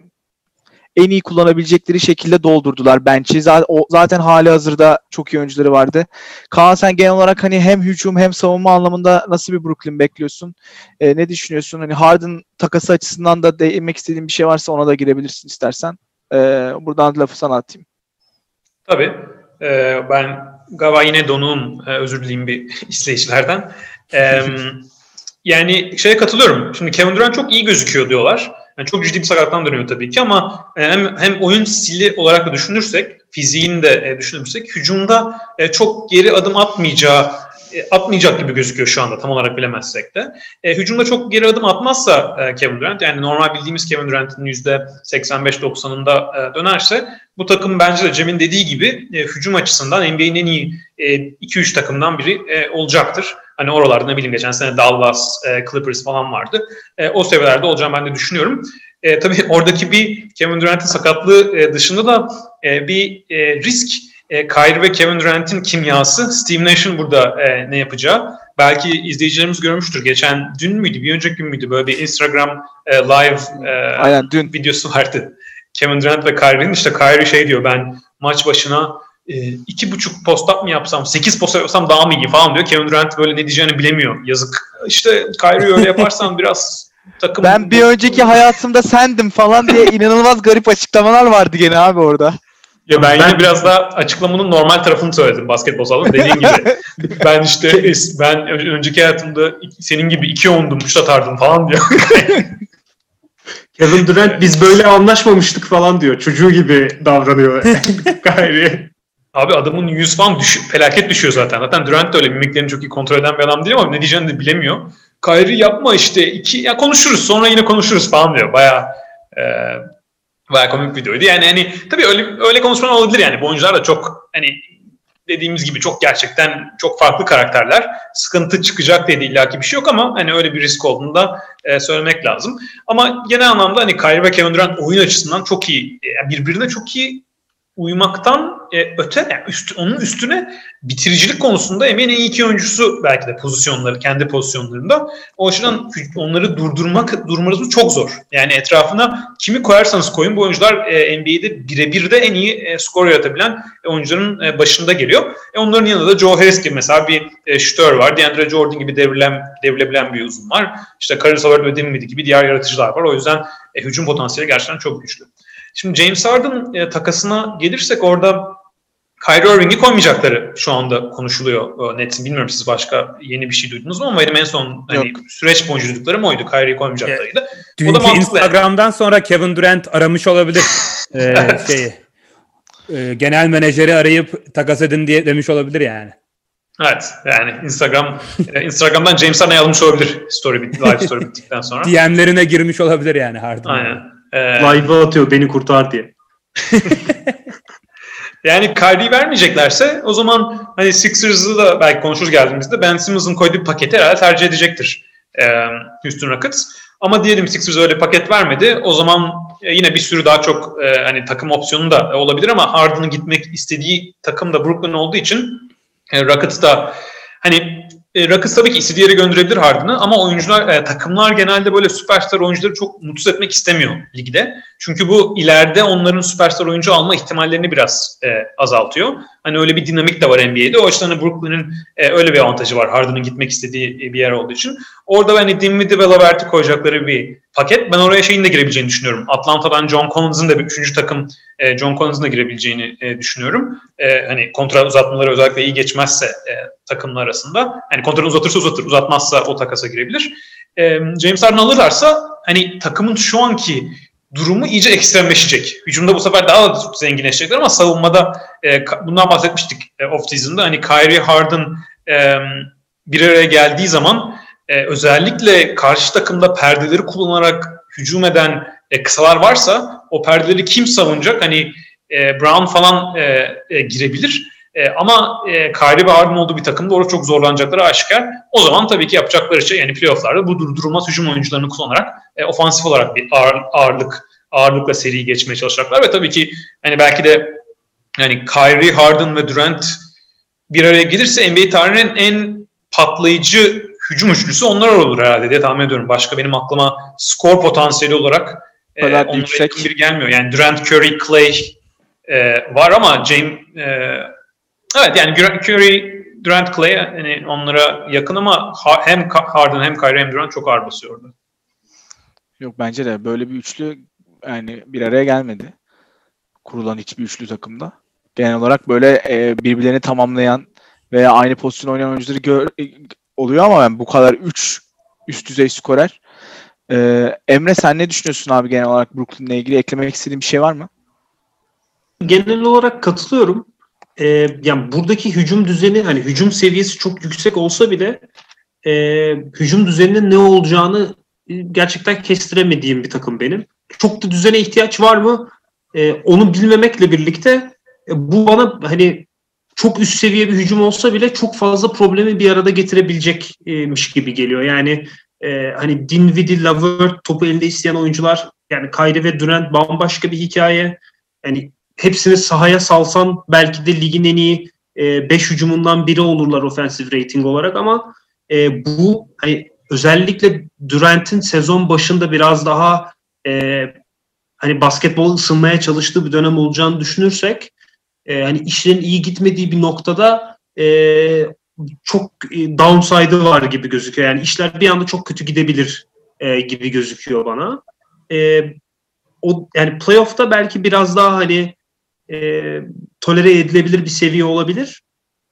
en iyi kullanabilecekleri şekilde doldurdular bench'i. Zaten, zaten hali hazırda çok iyi oyuncuları vardı. Kaan sen genel olarak hani hem hücum hem savunma anlamında nasıl bir Brooklyn bekliyorsun? E, ne düşünüyorsun? Hani Harden takası açısından da değinmek istediğin bir şey varsa ona da girebilirsin istersen. E, buradan lafı sana atayım.
Tabii. Ee, ben galiba yine donuğum. Ee, özür dileyim bir izleyicilerden. Ee, yani şeye katılıyorum. Şimdi Kevin Durant çok iyi gözüküyor diyorlar. Yani çok ciddi bir sakatlıktan dönüyor tabii ki ama e, hem, hem oyun stili olarak da düşünürsek, fiziğini de e, düşünürsek hücumda e, çok geri adım atmayacağı atmayacak gibi gözüküyor şu anda tam olarak bilemezsek de. E, hücumda çok geri adım atmazsa e, Kevin Durant yani normal bildiğimiz Kevin Durant'ın %85-90'ında e, dönerse bu takım bence de Cem'in dediği gibi e, hücum açısından NBA'nin en iyi e, 2-3 takımdan biri e, olacaktır. Hani oralarda ne bileyim geçen sene Dallas, e, Clippers falan vardı. E, o seviyelerde olacağını ben de düşünüyorum. E, tabii oradaki bir Kevin Durant'in sakatlığı e, dışında da e, bir e, risk e, Kyrie ve Kevin Durant'in kimyası, Steve Nash'ın burada e, ne yapacağı. Belki izleyicilerimiz görmüştür. Geçen dün müydü, bir önceki gün müydü böyle bir Instagram e, live e,
Aynen, dün.
videosu vardı. Kevin Durant ve Kyrie'nin işte Kyrie şey diyor ben maç başına e, iki buçuk post mı yapsam, sekiz post yapsam daha mı iyi falan diyor. Kevin Durant böyle ne diyeceğini bilemiyor. Yazık. İşte Kyrie öyle yaparsan biraz takım...
Ben bir önceki hayatımda sendim falan diye inanılmaz garip açıklamalar vardı gene abi orada.
Ya ben, ben yine biraz daha açıklamanın normal tarafını söyledim basketbol salonu dediğin gibi. ben işte ben önceki hayatımda senin gibi iki ondum şut atardım falan diyor.
Kevin Durant biz böyle anlaşmamıştık falan diyor. Çocuğu gibi davranıyor Kyrie.
Abi adamın yüz falan düş felaket düşüyor zaten. Zaten Durant da öyle mimiklerini çok iyi kontrol eden bir adam değil ama ne diyeceğini de bilemiyor. Kyrie yapma işte iki ya konuşuruz sonra yine konuşuruz falan diyor. Baya e, baya komik bir videoydu. Yani hani tabii öyle öyle konuşmalar olabilir yani. Bu oyuncular da çok hani dediğimiz gibi çok gerçekten çok farklı karakterler. Sıkıntı çıkacak diye illaki bir şey yok ama hani öyle bir risk olduğunu da e, söylemek lazım. Ama genel anlamda hani Kyrie ve Kevin Durant oyun açısından çok iyi. Yani birbirine çok iyi uymaktan e, öte yani üst, onun üstüne bitiricilik konusunda emin en iyi iki oyuncusu belki de pozisyonları kendi pozisyonlarında. O açıdan onları durdurmak durmanız çok zor. Yani etrafına kimi koyarsanız koyun bu oyuncular e, NBA'de birebir de en iyi e, skor yaratabilen oyuncuların e, başında geliyor. E, onların yanında da Joe Harris gibi mesela bir e, şütör var. DeAndre Jordan gibi devrilen, devrilebilen bir uzun var. İşte Karis Levert ve Dinwiddie gibi diğer yaratıcılar var. O yüzden e, hücum potansiyeli gerçekten çok güçlü. Şimdi James Harden e, takasına gelirsek orada Kyrie Irving'i koymayacakları şu anda konuşuluyor e, Nets'in. Bilmiyorum siz başka yeni bir şey duydunuz mu ama benim en son hani, süreç boyunca duyduklarım oydu. Kyrie'yi koymayacaklarıydı.
E, o da Instagram'dan sonra Kevin Durant aramış olabilir e, şeyi. E, genel menajeri arayıp takas edin diye demiş olabilir yani.
Evet yani Instagram e, Instagram'dan James Harden'e almış olabilir story bitti, live story bittikten sonra.
DM'lerine girmiş olabilir yani Harden.
Aynen.
Ee, Live'a atıyor beni kurtar diye.
Yani Kyrie'yi vermeyeceklerse o zaman hani Sixers'ı da belki konuşuruz geldiğimizde Ben Simmons'ın koyduğu paketi herhalde tercih edecektir e, Houston Rockets. Ama diyelim Sixers öyle paket vermedi. O zaman e, yine bir sürü daha çok e, hani takım opsiyonu da olabilir ama Harden'ın gitmek istediği takım da Brooklyn olduğu için e, Rockets da hani e, Rockets tabii ki istediği yere gönderebilir Harden'ı ama oyuncular, e, takımlar genelde böyle süperstar oyuncuları çok mutsuz etmek istemiyor ligde. Çünkü bu ileride onların süperstar oyuncu alma ihtimallerini biraz e, azaltıyor. Hani öyle bir dinamik de var NBA'de. O açıdan Brooklyn'in e, öyle bir avantajı var Harden'ın gitmek istediği bir yer olduğu için. Orada hani Dinwiddie ve Lavert'i koyacakları bir paket. Ben oraya şeyin de girebileceğini düşünüyorum. Atlanta'dan John Collins'ın da bir üçüncü takım e, John Collins'ın da girebileceğini e, düşünüyorum. E, hani kontra uzatmaları özellikle iyi geçmezse takımlar arasında. Hani kontratı uzatırsa uzatır, uzatmazsa o takasa girebilir. James Harden alırlarsa hani takımın şu anki durumu iyice ekstremleşecek. Hücumda bu sefer daha da zenginleşecekler ama savunmada bundan bahsetmiştik e, off-season'da. Hani Kyrie Harden bir araya geldiği zaman özellikle karşı takımda perdeleri kullanarak hücum eden e, kısalar varsa o perdeleri kim savunacak? Hani e, Brown falan e, e, girebilir. E, ama e, Kyrie ve Harden olduğu bir takımda orada çok zorlanacakları aşikar. O zaman tabii ki yapacakları şey yani playofflarda bu durdurulmaz hücum oyuncularını kullanarak e, ofansif olarak bir ağır, ağırlık ağırlıkla seriyi geçmeye çalışacaklar ve tabii ki hani belki de yani Kyrie, Harden ve Durant bir araya gelirse NBA tarihinin en patlayıcı hücum üçlüsü onlar olur herhalde diye tahmin ediyorum. Başka benim aklıma skor potansiyeli olarak e, onlara yüksek bir gelmiyor. Yani Durant, Curry, Clay e, var ama James e, evet yani Curry, Durant, Clay yani onlara yakın ama hem Harden hem Kyrie hem Durant çok ağır basıyordu.
Yok bence de böyle bir üçlü yani bir araya gelmedi. Kurulan hiçbir üçlü takımda. Genel olarak böyle e, birbirlerini tamamlayan veya aynı pozisyon oynayan oyuncuları gör, e, oluyor ama ben bu kadar 3 üst düzey skorer. Ee, Emre sen ne düşünüyorsun abi genel olarak Brooklyn'le ilgili? Eklemek istediğin bir şey var mı?
Genel olarak katılıyorum. Ee, yani buradaki hücum düzeni hani hücum seviyesi çok yüksek olsa bile e, hücum düzeninin ne olacağını gerçekten kestiremediğim bir takım benim. Çok da düzene ihtiyaç var mı? E, onu bilmemekle birlikte e, bu bana hani çok üst seviye bir hücum olsa bile çok fazla problemi bir arada getirebilecekmiş gibi geliyor. Yani e, hani Dinwiddie, Lavert topu elde isteyen oyuncular yani Kyrie ve Durant bambaşka bir hikaye. Yani hepsini sahaya salsan belki de ligin en iyi 5 e, hücumundan biri olurlar offensive rating olarak ama e, bu hani özellikle Durant'in sezon başında biraz daha e, hani basketbol ısınmaya çalıştığı bir dönem olacağını düşünürsek e, hani işlerin iyi gitmediği bir noktada e, çok e, downside'ı var gibi gözüküyor. Yani işler bir anda çok kötü gidebilir e, gibi gözüküyor bana. E, o yani playoff'ta belki biraz daha hani e, tolere edilebilir bir seviye olabilir.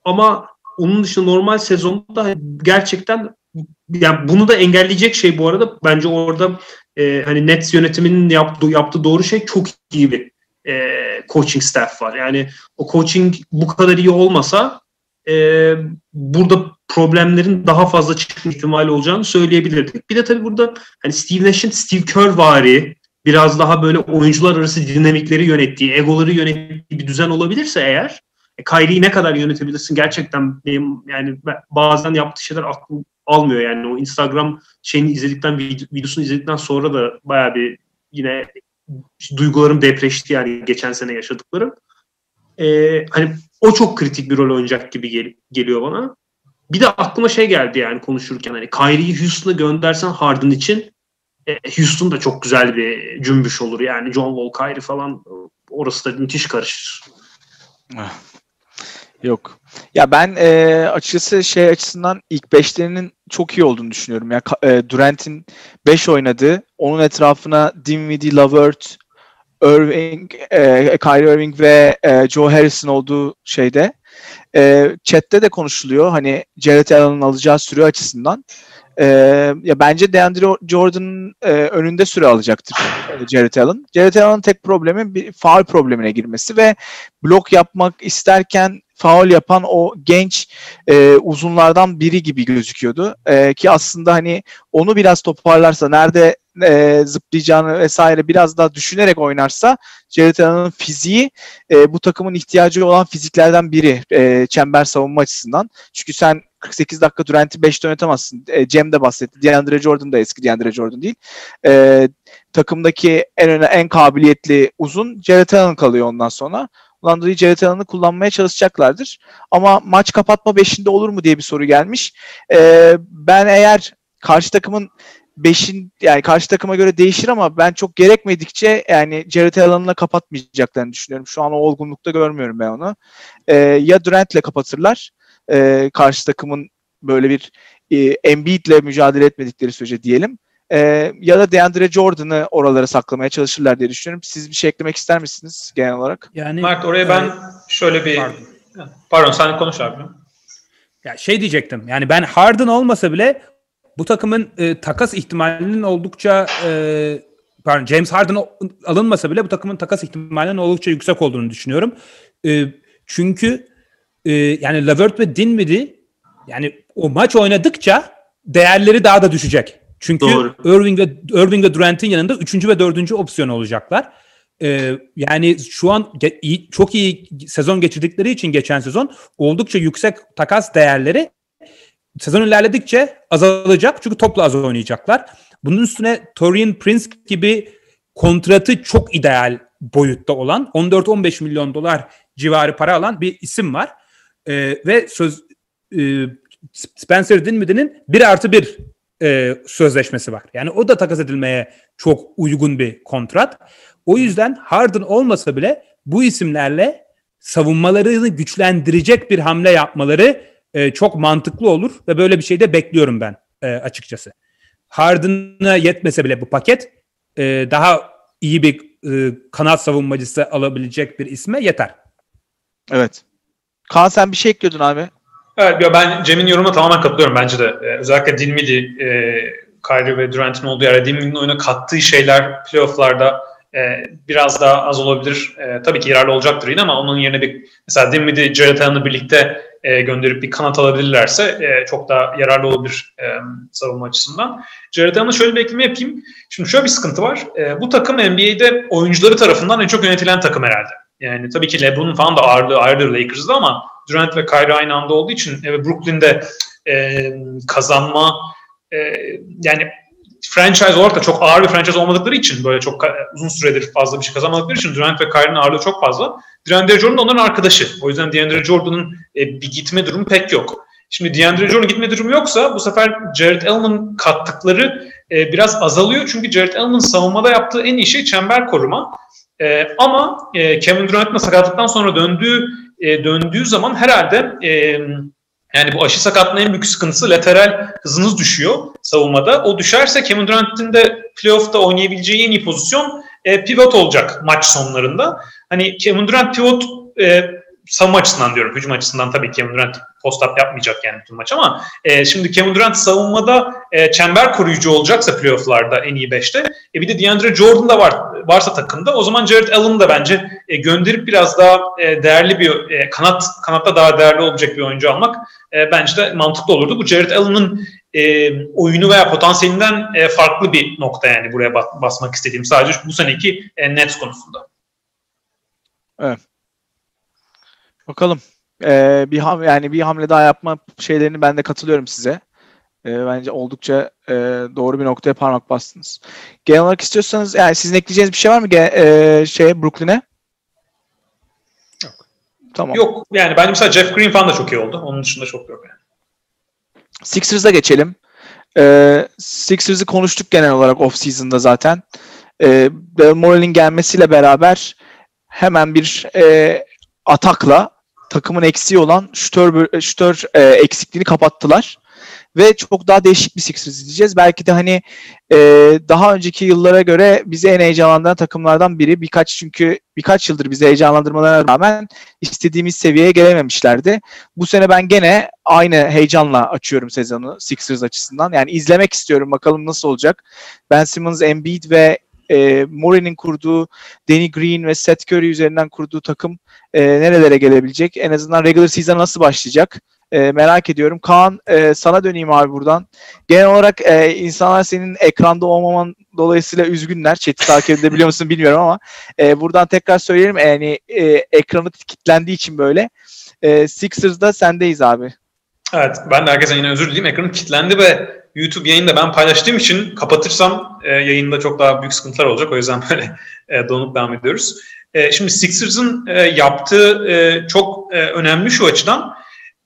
Ama onun dışında normal sezonda gerçekten yani bunu da engelleyecek şey bu arada bence orada e, hani Nets yönetiminin yaptığı, yaptığı doğru şey çok iyi bir e, coaching staff var. Yani o coaching bu kadar iyi olmasa e, burada problemlerin daha fazla çıkma ihtimali olacağını söyleyebilirdik. Bir de tabii burada hani Steve Nash'in Steve Kerr vari biraz daha böyle oyuncular arası dinamikleri yönettiği, egoları yönettiği bir düzen olabilirse eğer e, Kyrie'yi ne kadar yönetebilirsin gerçekten benim yani bazen yaptığı şeyler aklım almıyor yani o Instagram şeyini izledikten videosunu izledikten sonra da baya bir yine duygularım depreşti yani geçen sene yaşadıklarım. Ee, hani o çok kritik bir rol oynayacak gibi gel- geliyor bana. Bir de aklıma şey geldi yani konuşurken hani Kyrie'yi Houston'a göndersen Harden için e, Houston da çok güzel bir cümbüş olur yani John Wall, Kyrie falan orası da müthiş karışır.
Ah. Yok. Ya ben e, açıkçası şey açısından ilk beşlerinin çok iyi olduğunu düşünüyorum. Ya e, Durant'in 5 oynadığı, onun etrafına Dinwiddie, Lavert, Irving, e, Kyrie Irving ve e, Joe Harrison olduğu şeyde e, chatte de konuşuluyor. Hani Jared Allen'ın alacağı süre açısından. E, ya bence DeAndre Jordan'ın e, önünde süre alacaktır e, Jared Allen. Jared Allen'ın tek problemi bir faul problemine girmesi ve blok yapmak isterken faul yapan o genç e, uzunlardan biri gibi gözüküyordu. E, ki aslında hani onu biraz toparlarsa nerede e, zıplayacağını vesaire biraz daha düşünerek oynarsa Jared Allen'ın fiziği e, bu takımın ihtiyacı olan fiziklerden biri e, çember savunma açısından. Çünkü sen 48 dakika Durant'i 5'te oynatamazsın. E, Cem de bahsetti. DeAndre Jordan da eski DeAndre Jordan değil. E, takımdaki en öne en kabiliyetli uzun Jared Allen kalıyor ondan sonra. Ondan dolayı Jared Allen'ı kullanmaya çalışacaklardır. Ama maç kapatma beşinde olur mu diye bir soru gelmiş. E, ben eğer karşı takımın beşin yani karşı takıma göre değişir ama ben çok gerekmedikçe yani Jared Allen'la kapatmayacaklarını düşünüyorum. Şu an o olgunlukta görmüyorum ben onu. E, ya Durant'le kapatırlar e, karşı takımın böyle bir e, Embiid'le mücadele etmedikleri sürece diyelim. E, ya da DeAndre Jordan'ı oralara saklamaya çalışırlar diye düşünüyorum. Siz bir şey eklemek ister misiniz genel olarak?
Yani
Mert oraya ben
e,
şöyle bir...
Pardon.
Pardon, sen konuş abi.
Ya şey diyecektim. Yani ben Harden olmasa bile bu takımın e, takas ihtimalinin oldukça e, pardon James Harden alınmasa bile bu takımın takas ihtimalinin oldukça yüksek olduğunu düşünüyorum. E, çünkü e, yani Levert ve Dinwiddie yani o maç oynadıkça değerleri daha da düşecek. Çünkü
Doğru.
Irving ve Irving ve Durant'in yanında üçüncü ve dördüncü opsiyon olacaklar. Ee, yani şu an ge- iyi, çok iyi sezon geçirdikleri için geçen sezon oldukça yüksek takas değerleri sezon ilerledikçe azalacak çünkü topla az oynayacaklar. Bunun üstüne Torian Prince gibi kontratı çok ideal boyutta olan 14-15 milyon dolar civarı para alan bir isim var. Ee, ve söz e, Spencer Dinwiddie'nin 1 artı 1 e, sözleşmesi var. Yani o da takas edilmeye çok uygun bir kontrat. O yüzden Harden olmasa bile bu isimlerle savunmalarını güçlendirecek bir hamle yapmaları e, çok mantıklı olur ve böyle bir şey de bekliyorum ben e, açıkçası. Harden'a yetmese bile bu paket e, daha iyi bir e, kanat savunmacısı alabilecek bir isme yeter.
Evet. Kaan sen bir şey ekliyordun abi.
Evet, ya ben Cem'in yorumuna tamamen katılıyorum bence de. Ee, özellikle Dinwiddie, e, Kyrie ve Durant'in olduğu yerde Dinwiddie'nin oyuna kattığı şeyler playofflarda e, biraz daha az olabilir. E, tabii ki yararlı olacaktır yine ama onun yerine bir mesela Dinwiddie, Jared Allen'ı birlikte e, gönderip bir kanat alabilirlerse e, çok daha yararlı olabilir e, savunma açısından. Jared Allen'a şöyle bir ekleme yapayım. Şimdi şöyle bir sıkıntı var. E, bu takım NBA'de oyuncuları tarafından en çok yönetilen takım herhalde. Yani tabii ki LeBron'un falan da ağırlığı ayrıdır Lakers'da ama Durant ve Kyrie aynı anda olduğu için e, Brooklyn'de e, kazanma e, yani franchise olarak da çok ağır bir franchise olmadıkları için böyle çok uzun süredir fazla bir şey kazanmadıkları için Durant ve Kyrie'nin ağırlığı çok fazla. DeAndre Jordan da onların arkadaşı. O yüzden DeAndre Jordan'ın e, bir gitme durumu pek yok. Şimdi DeAndre Jordan'ın gitme durumu yoksa bu sefer Jared Allen'ın kattıkları e, biraz azalıyor. Çünkü Jared Allen'ın savunmada yaptığı en iyi şey çember koruma. E, ama e, Kevin Durant'ın sakatlıktan sonra döndüğü e, döndüğü zaman herhalde e, yani bu aşı sakatlığının en büyük sıkıntısı lateral hızınız düşüyor savunmada. O düşerse Kevin Durant'in de playoff'ta oynayabileceği en iyi pozisyon e, pivot olacak maç sonlarında. Hani Kevin Durant pivot e, savunma açısından diyorum. Hücum açısından tabii Kevin Durant post-up yapmayacak yani bütün maç ama e, şimdi Kevin Durant savunmada e, çember koruyucu olacaksa playoff'larda en iyi 5'te e, bir de DeAndre Jordan da var varsa takımda o zaman Jared Allen'ı da bence e, gönderip biraz daha e, değerli bir e, kanat kanatta daha değerli olacak bir oyuncu almak e, bence de mantıklı olurdu. Bu Jared Allen'ın e, oyunu veya potansiyelinden e, farklı bir nokta yani buraya bas- basmak istediğim sadece bu seneki e, Nets konusunda.
Bakalım. Ee, bir ham yani bir hamle daha yapma şeylerini ben de katılıyorum size. Ee, bence oldukça e, doğru bir noktaya parmak bastınız. Genel olarak istiyorsanız yani sizin ekleyeceğiniz bir şey var mı ge- e, şeye Brooklyn'e?
Yok.
Tamam.
Yok yani bence mesela Jeff Green falan da çok iyi oldu. Onun dışında çok yok yani.
Sixers'a geçelim. Ee, Sixers'ı konuştuk genel olarak off-season'da zaten. Ee, Morey'nin gelmesiyle beraber hemen bir e, atakla takımın eksiği olan şütör, şütör e, eksikliğini kapattılar. Ve çok daha değişik bir Sixers izleyeceğiz. Belki de hani e, daha önceki yıllara göre bizi en heyecanlandıran takımlardan biri. Birkaç çünkü birkaç yıldır bizi heyecanlandırmalarına rağmen istediğimiz seviyeye gelememişlerdi. Bu sene ben gene aynı heyecanla açıyorum sezonu Sixers açısından. Yani izlemek istiyorum bakalım nasıl olacak. Ben Simmons, Embiid ve e, Murray'nin kurduğu Danny Green ve Seth Curry üzerinden kurduğu takım e, nerelere gelebilecek? En azından regular season nasıl başlayacak? e, merak ediyorum. Kaan e, sana döneyim abi buradan. Genel olarak e, insanlar senin ekranda olmaman dolayısıyla üzgünler. Chat'i takip edebiliyor musun bilmiyorum ama e, buradan tekrar söyleyelim. Yani e, ekranı kilitlendiği için böyle. E, Sixers'da sendeyiz abi.
Evet ben de herkese yine özür dileyim. Ekranım kilitlendi ve YouTube yayında ben paylaştığım için kapatırsam e, yayında çok daha büyük sıkıntılar olacak. O yüzden böyle e, donup devam ediyoruz. E, şimdi Sixers'ın e, yaptığı e, çok e, önemli şu açıdan.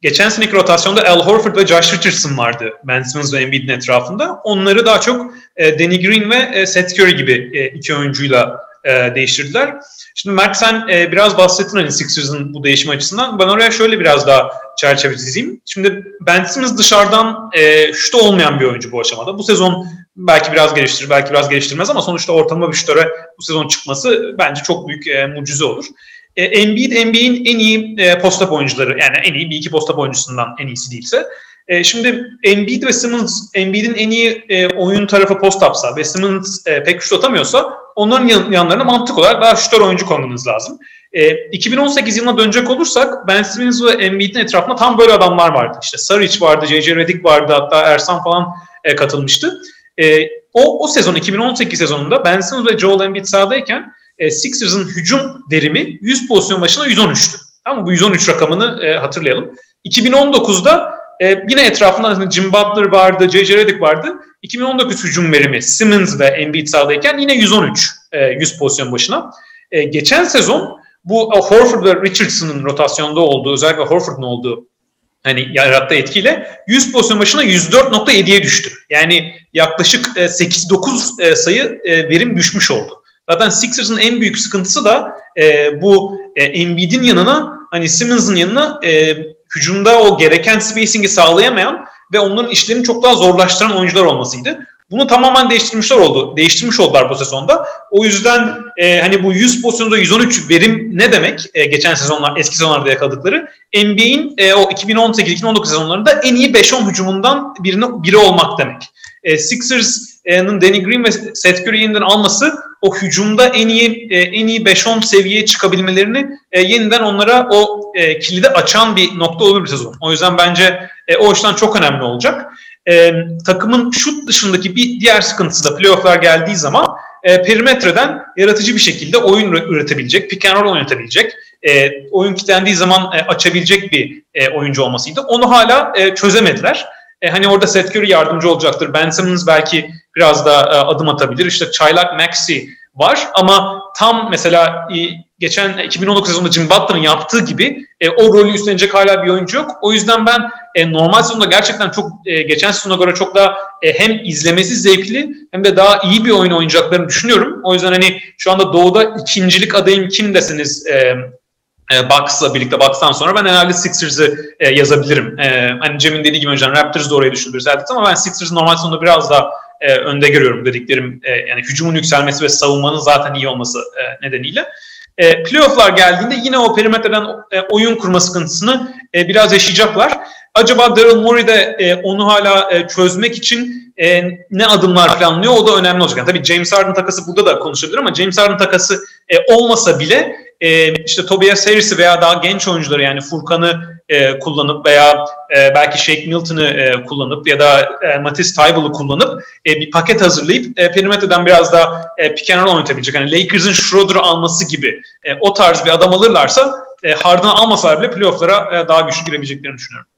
Geçen seneki rotasyonda Al Horford ve Josh Richardson vardı Ben Simmons ve Embiid'in etrafında. Onları daha çok e, Danny Green ve e, Seth Curry gibi e, iki oyuncuyla e, değiştirdiler. Şimdi Mert sen e, biraz bahsettin hani Sixers'ın bu değişim açısından. Ben oraya şöyle biraz daha çerçeve çizeyim. Şimdi Ben Simmons dışarıdan e, şuta olmayan bir oyuncu bu aşamada. Bu sezon belki biraz geliştirir, belki biraz geliştirmez ama sonuçta ortalama bir şutöre bu sezon çıkması bence çok büyük e, mucize olur. E, Embiid, NBA'in en iyi e, post oyuncuları yani en iyi bir iki post oyuncusundan en iyisi değilse. E, şimdi Embiid ve Simmons, Embiid'in en iyi e, oyun tarafı post-up'sa ve Simmons e, pek şut atamıyorsa onların yan, yanlarına mantık olarak daha şutör oyuncu koymanız lazım. E, 2018 yılına dönecek olursak Ben Simmons ve Embiid'in etrafında tam böyle adamlar vardı. İşte Saric vardı, J.J. Redick vardı hatta Ersan falan e, katılmıştı. E, o, o sezon 2018 sezonunda Ben Simmons ve Joel Embiid sahadayken e, Sixers'ın hücum derimi 100 pozisyon başına 113'tü. Tamam Bu 113 rakamını e, hatırlayalım. 2019'da e, yine etrafında hani Jim Butler vardı, J.J. Redick vardı. 2019 hücum verimi Simmons ve Embiid sahadayken yine 113 e, 100 pozisyon başına. E, geçen sezon bu e, Horford ve Richardson'ın rotasyonda olduğu, özellikle Horford'un olduğu hani yarattığı etkiyle 100 pozisyon başına 104.7'ye düştü. Yani yaklaşık 8-9 e, sayı verim düşmüş oldu. Zaten Sixers'ın en büyük sıkıntısı da e, bu e, Embiid'in yanına hani Simmons'ın yanına e, hücumda o gereken spacing'i sağlayamayan ve onların işlerini çok daha zorlaştıran oyuncular olmasıydı. Bunu tamamen değiştirmişler oldu. Değiştirmiş oldular bu sezonda. O yüzden e, hani bu 100 pozisyonda 113 verim ne demek? E, geçen sezonlar, eski sezonlarda yakaladıkları. NBA'in e, o 2018-2019 sezonlarında en iyi 5-10 hücumundan birine, biri olmak demek. E, Sixers'ın Danny Green ve Seth Curry'in alması o hücumda en iyi e, en iyi 5-10 seviyeye çıkabilmelerini e, yeniden onlara o e, kilidi açan bir nokta olur bir sezon. O yüzden bence e, o açıdan çok önemli olacak. E, takımın şut dışındaki bir diğer sıkıntısı da playofflar geldiği zaman e, perimetreden yaratıcı bir şekilde oyun üretebilecek, pick and roll oynatabilecek, e, oyun kilitlendiği zaman e, açabilecek bir e, oyuncu olmasıydı. Onu hala e, çözemediler. E, hani orada Seth Curry yardımcı olacaktır. Ben Simmons belki biraz da e, adım atabilir. İşte Çaylak Maxi var ama tam mesela e, geçen 2019 sezonunda Jim Butler'ın yaptığı gibi e, o rolü üstlenecek hala bir oyuncu yok. O yüzden ben e, normal sezonda gerçekten çok e, geçen sezona göre çok daha e, hem izlemesi zevkli hem de daha iyi bir oyun oynayacaklarını düşünüyorum. O yüzden hani şu anda Doğu'da ikincilik adayım kim deseniz e, e, Bucks'la birlikte Bucks'tan sonra ben herhalde Sixers'ı e, yazabilirim. E, hani Cem'in dediği gibi önceden Raptors da oraya düşürdü Celtics ama ben Sixers'ı normal sonunda biraz daha e, önde görüyorum dediklerim. E, yani hücumun yükselmesi ve savunmanın zaten iyi olması e, nedeniyle. E, playoff'lar geldiğinde yine o perimetreden e, oyun kurma sıkıntısını e, biraz yaşayacaklar. Acaba Daryl Morey de e, onu hala e, çözmek için e, ne adımlar planlıyor o da önemli olacak. Yani tabii James Harden takası burada da konuşabilir ama James Harden takası e, olmasa bile e, işte Tobias Harris'i veya daha genç oyuncuları yani Furkan'ı e, kullanıp veya e, belki Shake Milton'ı e, kullanıp ya da e, Matisse Tyball'ı kullanıp e, bir paket hazırlayıp e, perimetreden biraz daha e, pick and roll oynatabilecek. Hani Lakers'ın Schroeder'ı alması gibi e, o tarz bir adam alırlarsa e, Harden'ı almasalar bile playoff'lara e, daha güçlü girebileceklerini düşünüyorum.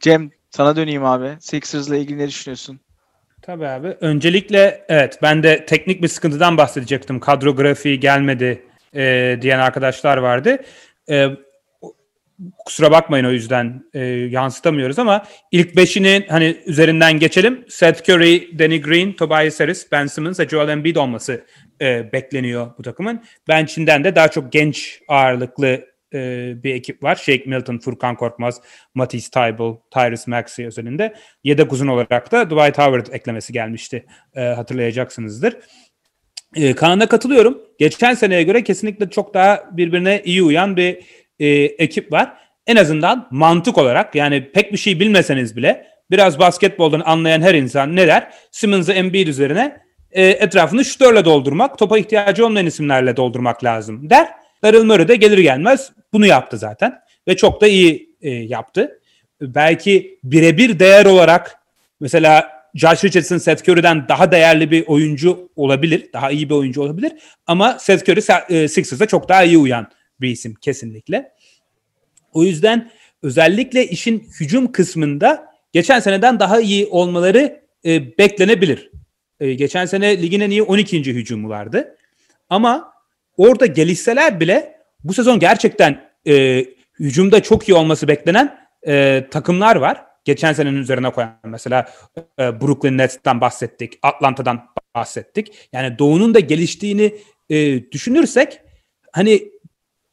Cem sana döneyim abi. Sixers'la ilgili ne düşünüyorsun?
Tabii abi. Öncelikle evet ben de teknik bir sıkıntıdan bahsedecektim. Kadro grafiği gelmedi e, diyen arkadaşlar vardı. E, kusura bakmayın o yüzden e, yansıtamıyoruz ama ilk beşinin hani üzerinden geçelim. Seth Curry, Danny Green, Tobias Harris, Ben Simmons ve Joel Embiid olması e, bekleniyor bu takımın. Bench'inden de daha çok genç ağırlıklı e, bir ekip var. Shake Milton, Furkan Korkmaz, Matisse Tybal, Tyrese Maxey özelinde. Yedek uzun olarak da Dwight Howard eklemesi gelmişti. E, hatırlayacaksınızdır. E, Kaan'a katılıyorum. Geçen seneye göre kesinlikle çok daha birbirine iyi uyan bir e, ekip var. En azından mantık olarak yani pek bir şey bilmeseniz bile biraz basketboldan anlayan her insan ne der? Simmons'ı Embiid üzerine e, etrafını şutörle doldurmak, topa ihtiyacı olmayan isimlerle doldurmak lazım der. Daryl Morey de gelir gelmez bunu yaptı zaten. Ve çok da iyi e, yaptı. Belki birebir değer olarak mesela Josh Richardson Seth Curry'den daha değerli bir oyuncu olabilir. Daha iyi bir oyuncu olabilir. Ama Seth Curry e, Sixers'a çok daha iyi uyan bir isim kesinlikle. O yüzden özellikle işin hücum kısmında geçen seneden daha iyi olmaları e, beklenebilir. E, geçen sene ligin en iyi 12. hücumu vardı. Ama orada gelişseler bile bu sezon gerçekten e, hücumda çok iyi olması beklenen e, takımlar var. Geçen senenin üzerine koyan mesela e, Brooklyn Nets'ten bahsettik, Atlanta'dan bahsettik. Yani Doğu'nun da geliştiğini e, düşünürsek hani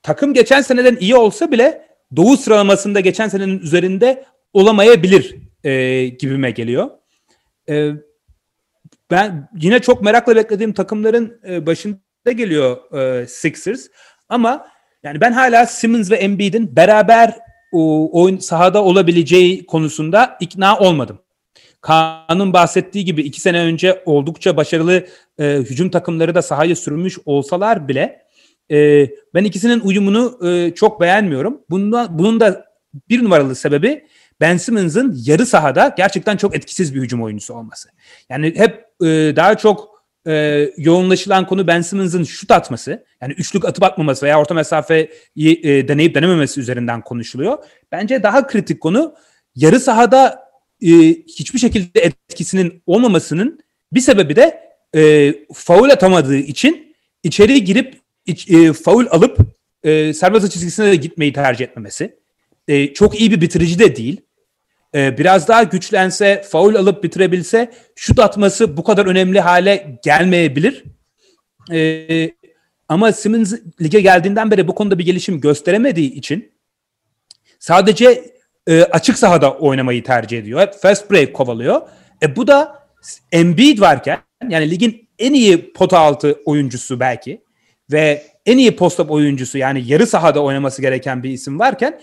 takım geçen seneden iyi olsa bile Doğu sıralamasında geçen senenin üzerinde olamayabilir e, gibime geliyor. E, ben yine çok merakla beklediğim takımların e, başında geliyor e, Sixers. Ama yani ben hala Simmons ve Embiid'in beraber o, oyun sahada olabileceği konusunda ikna olmadım. Kaan'ın bahsettiği gibi iki sene önce oldukça başarılı e, hücum takımları da sahaya sürmüş olsalar bile e, ben ikisinin uyumunu e, çok beğenmiyorum. Bundan, bunun da bir numaralı sebebi Ben Simmons'ın yarı sahada gerçekten çok etkisiz bir hücum oyuncusu olması. Yani hep e, daha çok e, yoğunlaşılan konu Ben Simmons'ın şut atması. Yani üçlük atıp atmaması veya orta mesafeyi e, deneyip denememesi üzerinden konuşuluyor. Bence daha kritik konu yarı sahada e, hiçbir şekilde etkisinin olmamasının bir sebebi de e, faul atamadığı için içeri girip iç, e, faul alıp e, serbest çizgisine de gitmeyi tercih etmemesi. E, çok iyi bir bitirici de değil. E, biraz daha güçlense, faul alıp bitirebilse şut atması bu kadar önemli hale gelmeyebilir. E, ama Simmons lige geldiğinden beri bu konuda bir gelişim gösteremediği için sadece e, açık sahada oynamayı tercih ediyor. Hep fast break kovalıyor. E, bu da Embiid varken yani ligin en iyi pota altı oyuncusu belki ve en iyi post-up oyuncusu yani yarı sahada oynaması gereken bir isim varken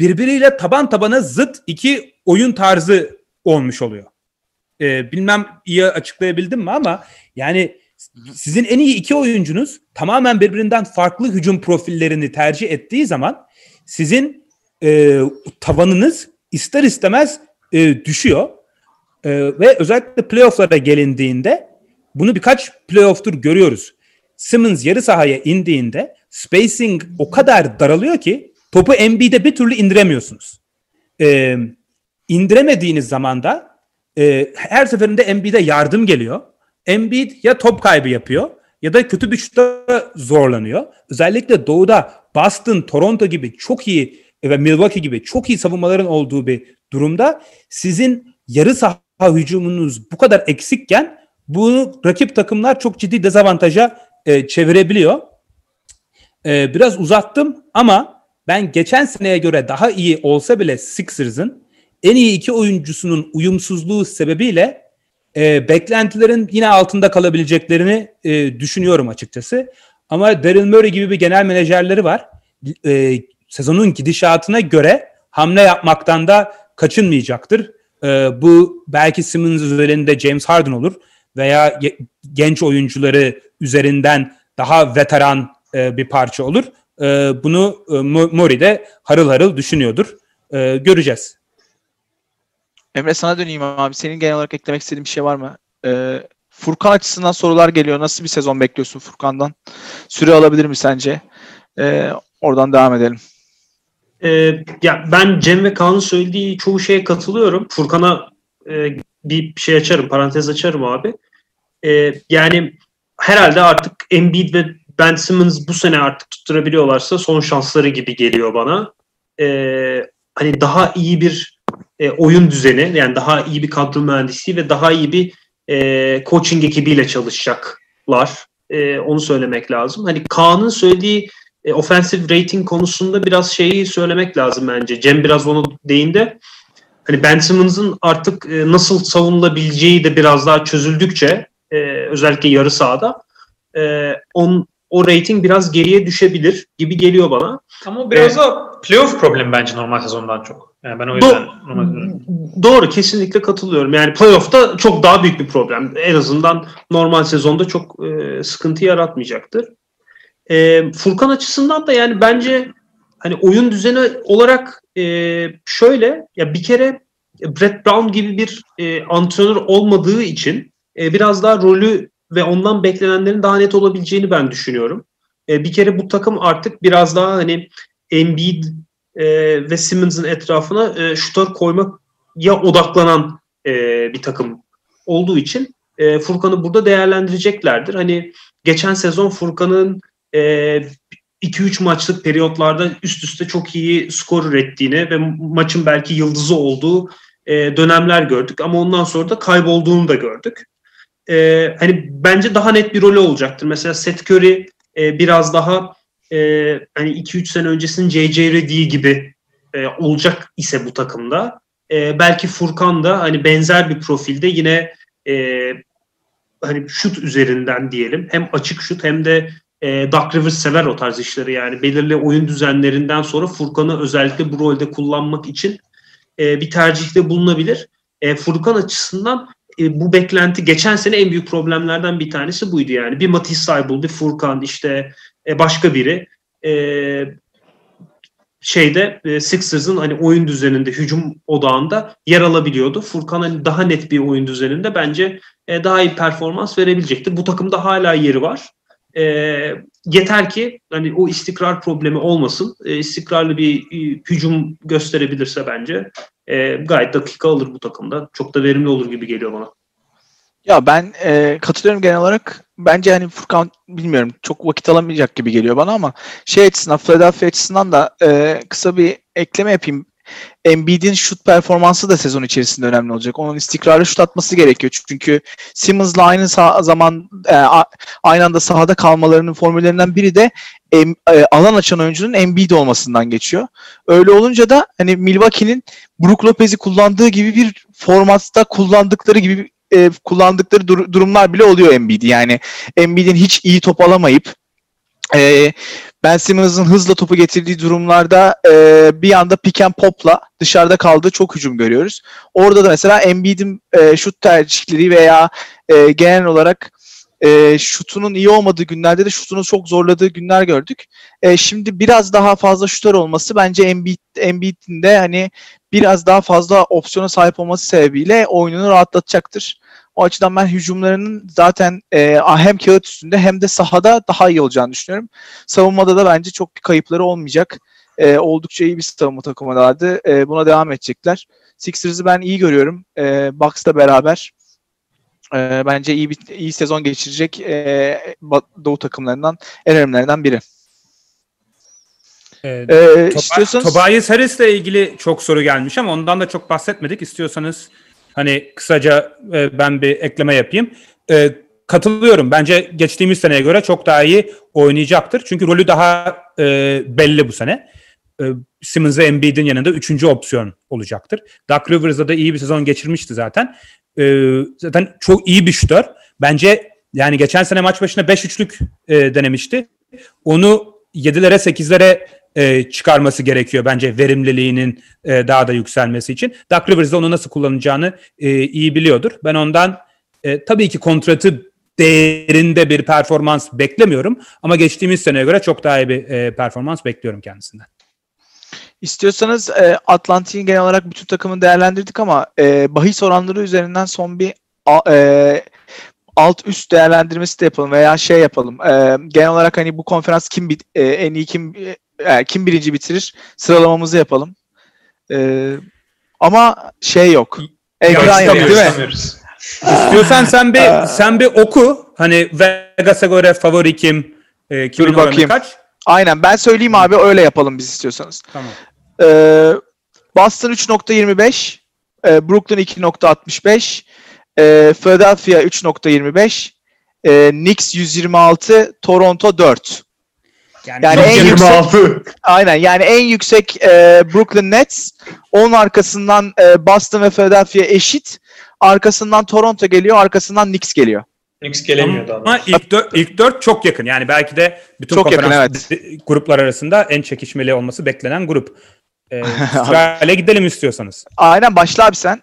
birbiriyle taban tabana zıt iki oyun tarzı olmuş oluyor. Ee, bilmem iyi açıklayabildim mi ama yani sizin en iyi iki oyuncunuz tamamen birbirinden farklı hücum profillerini tercih ettiği zaman sizin e, tavanınız ister istemez e, düşüyor. E, ve özellikle playofflara gelindiğinde bunu birkaç playoff'tur görüyoruz. Simmons yarı sahaya indiğinde spacing o kadar daralıyor ki topu Embiid'e bir türlü indiremiyorsunuz. Ee, indiremediğiniz zaman da e, her seferinde Embiid'e yardım geliyor. Embiid ya top kaybı yapıyor ya da kötü bir şutta zorlanıyor. Özellikle doğuda Boston, Toronto gibi çok iyi ve Milwaukee gibi çok iyi savunmaların olduğu bir durumda sizin yarı saha hücumunuz bu kadar eksikken bunu rakip takımlar çok ciddi dezavantaja e, çevirebiliyor. E, biraz uzattım ama ben geçen seneye göre daha iyi olsa bile Sixers'ın en iyi iki oyuncusunun uyumsuzluğu sebebiyle e, beklentilerin yine altında kalabileceklerini e, düşünüyorum açıkçası. Ama Daryl Murray gibi bir genel menajerleri var. E, sezonun gidişatına göre hamle yapmaktan da kaçınmayacaktır. E, bu belki Simmons üzerinde James Harden olur veya genç oyuncuları üzerinden daha veteran e, bir parça olur. E, bunu e, Mori de harıl harıl düşünüyordur. E, göreceğiz.
Emre sana döneyim abi. Senin genel olarak eklemek istediğin bir şey var mı? Ee, Furkan açısından sorular geliyor. Nasıl bir sezon bekliyorsun Furkan'dan? Süre alabilir mi sence? Ee, oradan devam edelim.
Ee, ya ben Cem ve Kaan'ın söylediği çoğu şeye katılıyorum. Furkan'a e, bir şey açarım, parantez açarım abi. Ee, yani herhalde artık Embiid ve Ben Simmons bu sene artık tutturabiliyorlarsa son şansları gibi geliyor bana. Ee, hani daha iyi bir e, oyun düzeni, yani daha iyi bir kadro mühendisliği ve daha iyi bir e, coaching ekibiyle çalışacaklar. E, onu söylemek lazım. Hani Kaan'ın söylediği e, offensive rating konusunda biraz şeyi söylemek lazım bence. Cem biraz onu değindi. Hani Ben Simmons'ın artık e, nasıl savunulabileceği de biraz daha çözüldükçe e, özellikle yarı sahada e, on, o rating biraz geriye düşebilir gibi geliyor bana.
Ama biraz ee, da playoff problemi bence normal sezondan çok. Yani ben o yüzden do- normal
Doğru kesinlikle katılıyorum. Yani playoff'ta çok daha büyük bir problem. En azından normal sezonda çok e, sıkıntı yaratmayacaktır. E, Furkan açısından da yani bence hani oyun düzeni olarak e, şöyle ya bir kere Brett Brown gibi bir e, antrenör olmadığı için e, biraz daha rolü ve ondan beklenenlerin daha net olabileceğini ben düşünüyorum. E, bir kere bu takım artık biraz daha hani Embiid e, ve Simmons'ın etrafına e, şutör koymak ya odaklanan e, bir takım olduğu için e, Furkan'ı burada değerlendireceklerdir. Hani geçen sezon Furkan'ın e, 2-3 maçlık periyotlarda üst üste çok iyi skor ürettiğini ve maçın belki yıldızı olduğu e, dönemler gördük. Ama ondan sonra da kaybolduğunu da gördük. E, hani bence daha net bir rolü olacaktır. Mesela Seth Curry e, biraz daha e, hani 2-3 sene öncesinin J.J. Redick gibi e, olacak ise bu takımda e, belki Furkan da hani benzer bir profilde yine e, hani şut üzerinden diyelim hem açık şut hem de e, Duck Rivers sever o tarz işleri yani belirli oyun düzenlerinden sonra Furkan'ı özellikle bu rolde kullanmak için e, bir tercihte bulunabilir. E, Furkan açısından e, bu beklenti geçen sene en büyük problemlerden bir tanesi buydu yani. Bir Matisse Saybul, bir Furkan işte e, başka biri e, şeyde e, Sixers'ın hani oyun düzeninde, hücum odağında yer alabiliyordu. Furkan hani daha net bir oyun düzeninde bence e, daha iyi performans verebilecektir. Bu takımda hala yeri var. E, yeter ki hani o istikrar problemi olmasın. E, istikrarlı bir e, hücum gösterebilirse bence e, gayet dakika alır bu takımda. Çok da verimli olur gibi geliyor bana.
Ya ben e, katılıyorum genel olarak. Bence hani Furkan bilmiyorum çok vakit alamayacak gibi geliyor bana ama şey açısından Philadelphia açısından da e, kısa bir ekleme yapayım. Embiid'in şut performansı da sezon içerisinde önemli olacak. Onun istikrarlı şut atması gerekiyor. Çünkü Simmons'la aynı sah- zaman e, aynı anda sahada kalmalarının formüllerinden biri de e, alan açan oyuncunun Embiid olmasından geçiyor. Öyle olunca da hani Milwaukee'nin Brook Lopez'i kullandığı gibi bir formatta kullandıkları gibi e, kullandıkları dur- durumlar bile oluyor Embiid'i. Yani Embiid'in hiç iyi top alamayıp e, Ben Simmons'ın hızla topu getirdiği durumlarda e, bir anda pick and pop'la dışarıda kaldığı çok hücum görüyoruz. Orada da mesela Embiid'in e, şut tercihleri veya e, genel olarak e, şutunun iyi olmadığı günlerde de şutunu çok zorladığı günler gördük. E, şimdi biraz daha fazla şutör olması bence Embiid, Embiid'in de hani biraz daha fazla opsiyona sahip olması sebebiyle oyununu rahatlatacaktır. O açıdan ben hücumlarının zaten e, hem kağıt üstünde hem de sahada daha iyi olacağını düşünüyorum. Savunmada da bence çok bir kayıpları olmayacak. E, oldukça iyi bir savunma takımılardı. E, buna devam edecekler. Sixers'ı ben iyi görüyorum. E, Bucks'la beraber e, bence iyi bir iyi sezon geçirecek e, Doğu takımlarından en önemlilerinden biri.
Ee,
E,
Toba-
istiyorsanız
Tobias Harris'le ilgili çok soru gelmiş ama ondan da çok bahsetmedik. İstiyorsanız hani kısaca e, ben bir ekleme yapayım. E, katılıyorum. Bence geçtiğimiz seneye göre çok daha iyi oynayacaktır. Çünkü rolü daha e, belli bu sene. E, Simmons ve Embiid'in yanında üçüncü opsiyon olacaktır. Doug Rivers'da da iyi bir sezon geçirmişti zaten. E, zaten çok iyi bir şutör. Bence yani geçen sene maç başına 5-3'lük e, denemişti. Onu 7'lere 8'lere e, çıkarması gerekiyor bence verimliliğinin e, daha da yükselmesi için. Doug Rivers de onu nasıl kullanacağını e, iyi biliyordur. Ben ondan e, tabii ki kontratı değerinde bir performans beklemiyorum ama geçtiğimiz seneye göre çok daha iyi bir e, performans bekliyorum kendisinden.
İstiyorsanız e, Atlantik'in genel olarak bütün takımını değerlendirdik ama e, bahis oranları üzerinden son bir a, e, alt üst değerlendirmesi de yapalım veya şey yapalım. E, genel olarak hani bu konferans kim bit, e, en iyi kim e, kim birinci bitirir sıralamamızı yapalım. E, ama şey yok. Ekran yok değil mi?
İstiyorsan sen bir sen bir oku. Hani Vegas'a göre favori kim? E, kimin
Dur
oranı
bakayım.
kaç?
Aynen ben söyleyeyim abi öyle yapalım biz istiyorsanız.
Tamam.
Ee, Boston 3.25, e, Brooklyn 2.65, e, Philadelphia 3.25, e, Knicks 126, Toronto 4.
Yani,
Yani en yüksek
26.
aynen yani en yüksek e, Brooklyn Nets, onun arkasından e, Boston ve Philadelphia eşit, arkasından Toronto geliyor, arkasından Knicks geliyor.
Knicks gelemiyordu
Ama
ama.
ilk dört, ilk dört çok yakın. Yani belki de bütün
Çok yakın,
konferans gruplar arasında en çekişmeli olması beklenen grup. Ee, sırayla gidelim istiyorsanız.
Aynen başla abi sen.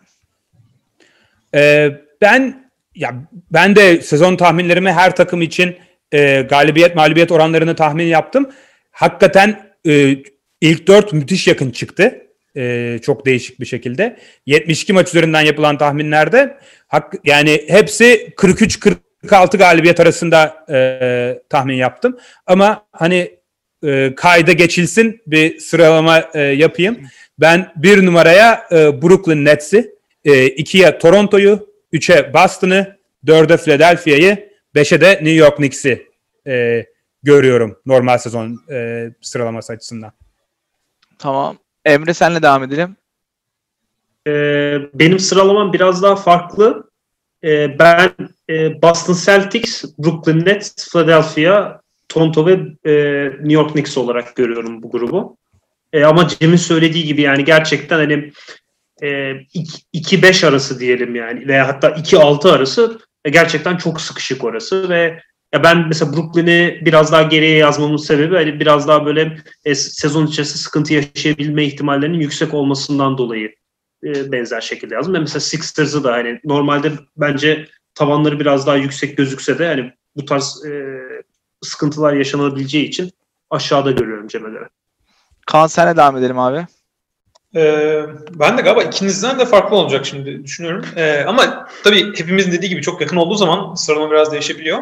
Ee, ben ya ben de sezon tahminlerimi her takım için e, galibiyet mağlubiyet oranlarını tahmin yaptım. Hakikaten e, ilk dört müthiş yakın çıktı. e, çok değişik bir şekilde. 72 maç üzerinden yapılan tahminlerde hak, yani hepsi 43-46 galibiyet arasında e, tahmin yaptım. Ama hani e, kayda geçilsin bir sıralama e, yapayım. Ben bir numaraya e, Brooklyn Nets'i, e, ikiye Toronto'yu, üçe Boston'ı, dörde Philadelphia'yı, beşe de New York Knicks'i e, görüyorum normal sezon e, sıralaması açısından.
Tamam. Emre senle devam edelim.
Ee, benim sıralamam biraz daha farklı. Ee, ben e, Boston Celtics, Brooklyn Nets, Philadelphia, Toronto ve e, New York Knicks olarak görüyorum bu grubu. E, ama Cem'in söylediği gibi yani gerçekten hani e, 2-5 arası diyelim yani veya hatta 2-6 arası gerçekten çok sıkışık orası ve ya ben mesela Brooklyn'i biraz daha geriye yazmamın sebebi hani biraz daha böyle e, sezon içerisinde sıkıntı yaşayabilme ihtimallerinin yüksek olmasından dolayı e, benzer şekilde yazdım. Ben mesela Sixers'ı da hani normalde bence tavanları biraz daha yüksek gözükse de hani bu tarz e, sıkıntılar yaşanabileceği için aşağıda görüyorum Cem'e göre.
Kaan senle devam edelim abi.
Ee, ben de galiba ikinizden de farklı olacak şimdi düşünüyorum. Ee, ama tabii hepimizin dediği gibi çok yakın olduğu zaman sıralama biraz değişebiliyor.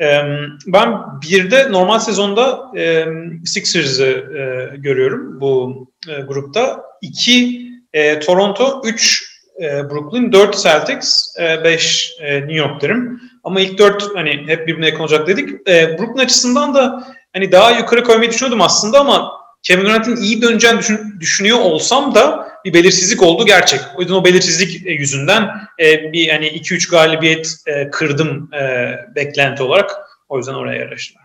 Ee, ben bir de normal sezonda e, Sixers'ı e, görüyorum bu e, grupta. İki e, Toronto, üç e, Brooklyn, dört Celtics, e, beş e, New York derim. Ama ilk dört hani hep birbirine yakın olacak dedik. E, Brooklyn açısından da hani daha yukarı koymayı düşünüyordum aslında ama Kevin Durant'in iyi döneceğini düşün, düşünüyor olsam da bir belirsizlik oldu gerçek. O yüzden o belirsizlik yüzünden e, bir hani 2-3 galibiyet e, kırdım e, beklenti olarak. O yüzden oraya yerleştiler.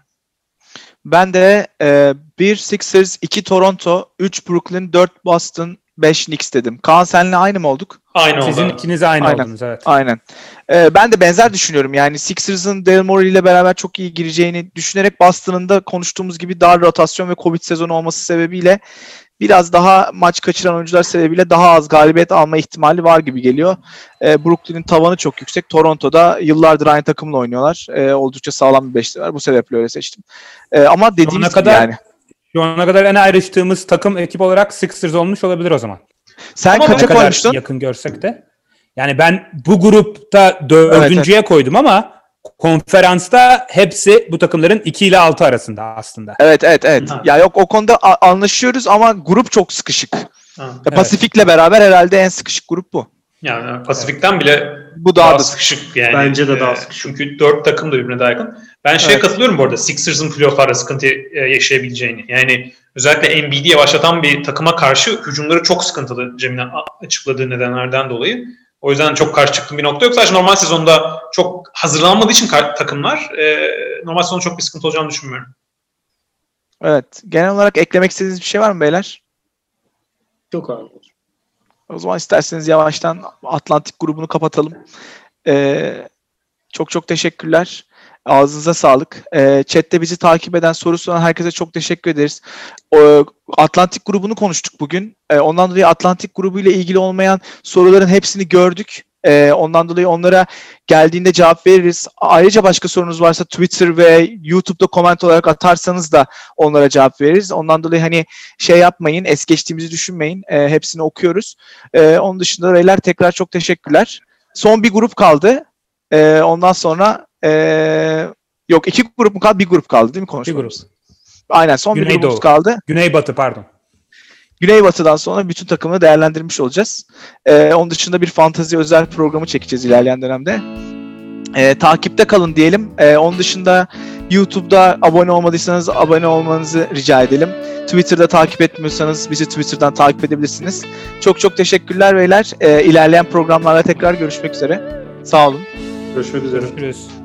Ben de e, 1 Sixers, 2 Toronto, 3 Brooklyn, 4 Boston, 5 Knicks dedim. Kaan senle aynı mı olduk?
Aynı
Sizin
oldu.
ikiniz aynı
Aynen.
oldunuz evet.
Aynen. Ee, ben de benzer düşünüyorum. Yani Sixers'ın Daryl Morey ile beraber çok iyi gireceğini düşünerek Boston'ın da konuştuğumuz gibi dar rotasyon ve Covid sezonu olması sebebiyle biraz daha maç kaçıran oyuncular sebebiyle daha az galibiyet alma ihtimali var gibi geliyor. Ee, Brooklyn'in tavanı çok yüksek. Toronto'da yıllardır aynı takımla oynuyorlar. Ee, oldukça sağlam bir beşli var. Bu sebeple öyle seçtim. Ee, ama dediğimiz gibi
kadar-
yani.
Şu ana kadar en ayrıştığımız takım ekip olarak Sixers olmuş olabilir o zaman.
Sen
Ama
Ne
kaça
kadar
koymuştun?
yakın görsek de. Yani ben bu grupta dördüncüye koydum ama konferansta hepsi bu takımların 2 ile 6 arasında aslında.
Evet evet evet.
Ha.
Ya yok o konuda anlaşıyoruz ama grup çok sıkışık.
Ha.
Ya
Evet.
Pasifik'le beraber herhalde en sıkışık grup bu.
Yani Pasifik'ten bile
Bu
daha,
daha da
sıkışık yani.
Bence de daha
Ee,
sıkışık.
Çünkü dört takım da birbirine daha yakın. Ben şeye
Evet.
katılıyorum bu arada. Sixers'ın playoff'larda sıkıntı e, yaşayabileceğini. Yani özellikle Embiid'i yavaşlatan bir takıma karşı hücumları çok sıkıntılı Cem'in açıkladığı nedenlerden dolayı. O yüzden çok karşı çıktığım bir nokta yok. Sadece normal sezonda çok hazırlanmadığı için takımlar e, normal sezonda çok bir sıkıntı olacağını düşünmüyorum.
Evet. Genel olarak eklemek istediğiniz bir şey var mı beyler?
Yok abi.
O zaman isterseniz yavaştan Atlantik grubunu kapatalım. Ee, çok çok teşekkürler. Ağzınıza sağlık. Ee, chatte bizi takip eden, soru soran herkese çok teşekkür ederiz. O, Atlantik grubunu konuştuk bugün. Ee, ondan dolayı Atlantik grubu ile ilgili olmayan soruların hepsini gördük. Ee, ondan dolayı onlara geldiğinde cevap veririz. Ayrıca başka sorunuz varsa Twitter ve YouTube'da koment olarak atarsanız da onlara cevap veririz. Ondan dolayı hani şey yapmayın, es geçtiğimizi düşünmeyin. Ee, hepsini okuyoruz. Ee, onun dışında beyler tekrar çok teşekkürler. Son bir grup kaldı. Ee, ondan sonra ee, yok iki grup mu kaldı? Bir grup kaldı değil mi
Bir
konuşmamız?
grup.
Aynen son bir
Güneydoğu.
grubumuz kaldı.
Güneybatı pardon.
Güneybatı'dan sonra bütün takımı değerlendirmiş olacağız. Ee, onun dışında bir fantazi özel programı çekeceğiz ilerleyen dönemde. Ee, takipte kalın diyelim. Ee, onun dışında YouTube'da abone olmadıysanız abone olmanızı rica edelim. Twitter'da takip etmiyorsanız bizi Twitter'dan takip edebilirsiniz. Çok çok teşekkürler beyler. Ee, ilerleyen programlarda tekrar görüşmek üzere. Sağ olun.
Görüşmek üzere.
Görüşürüz.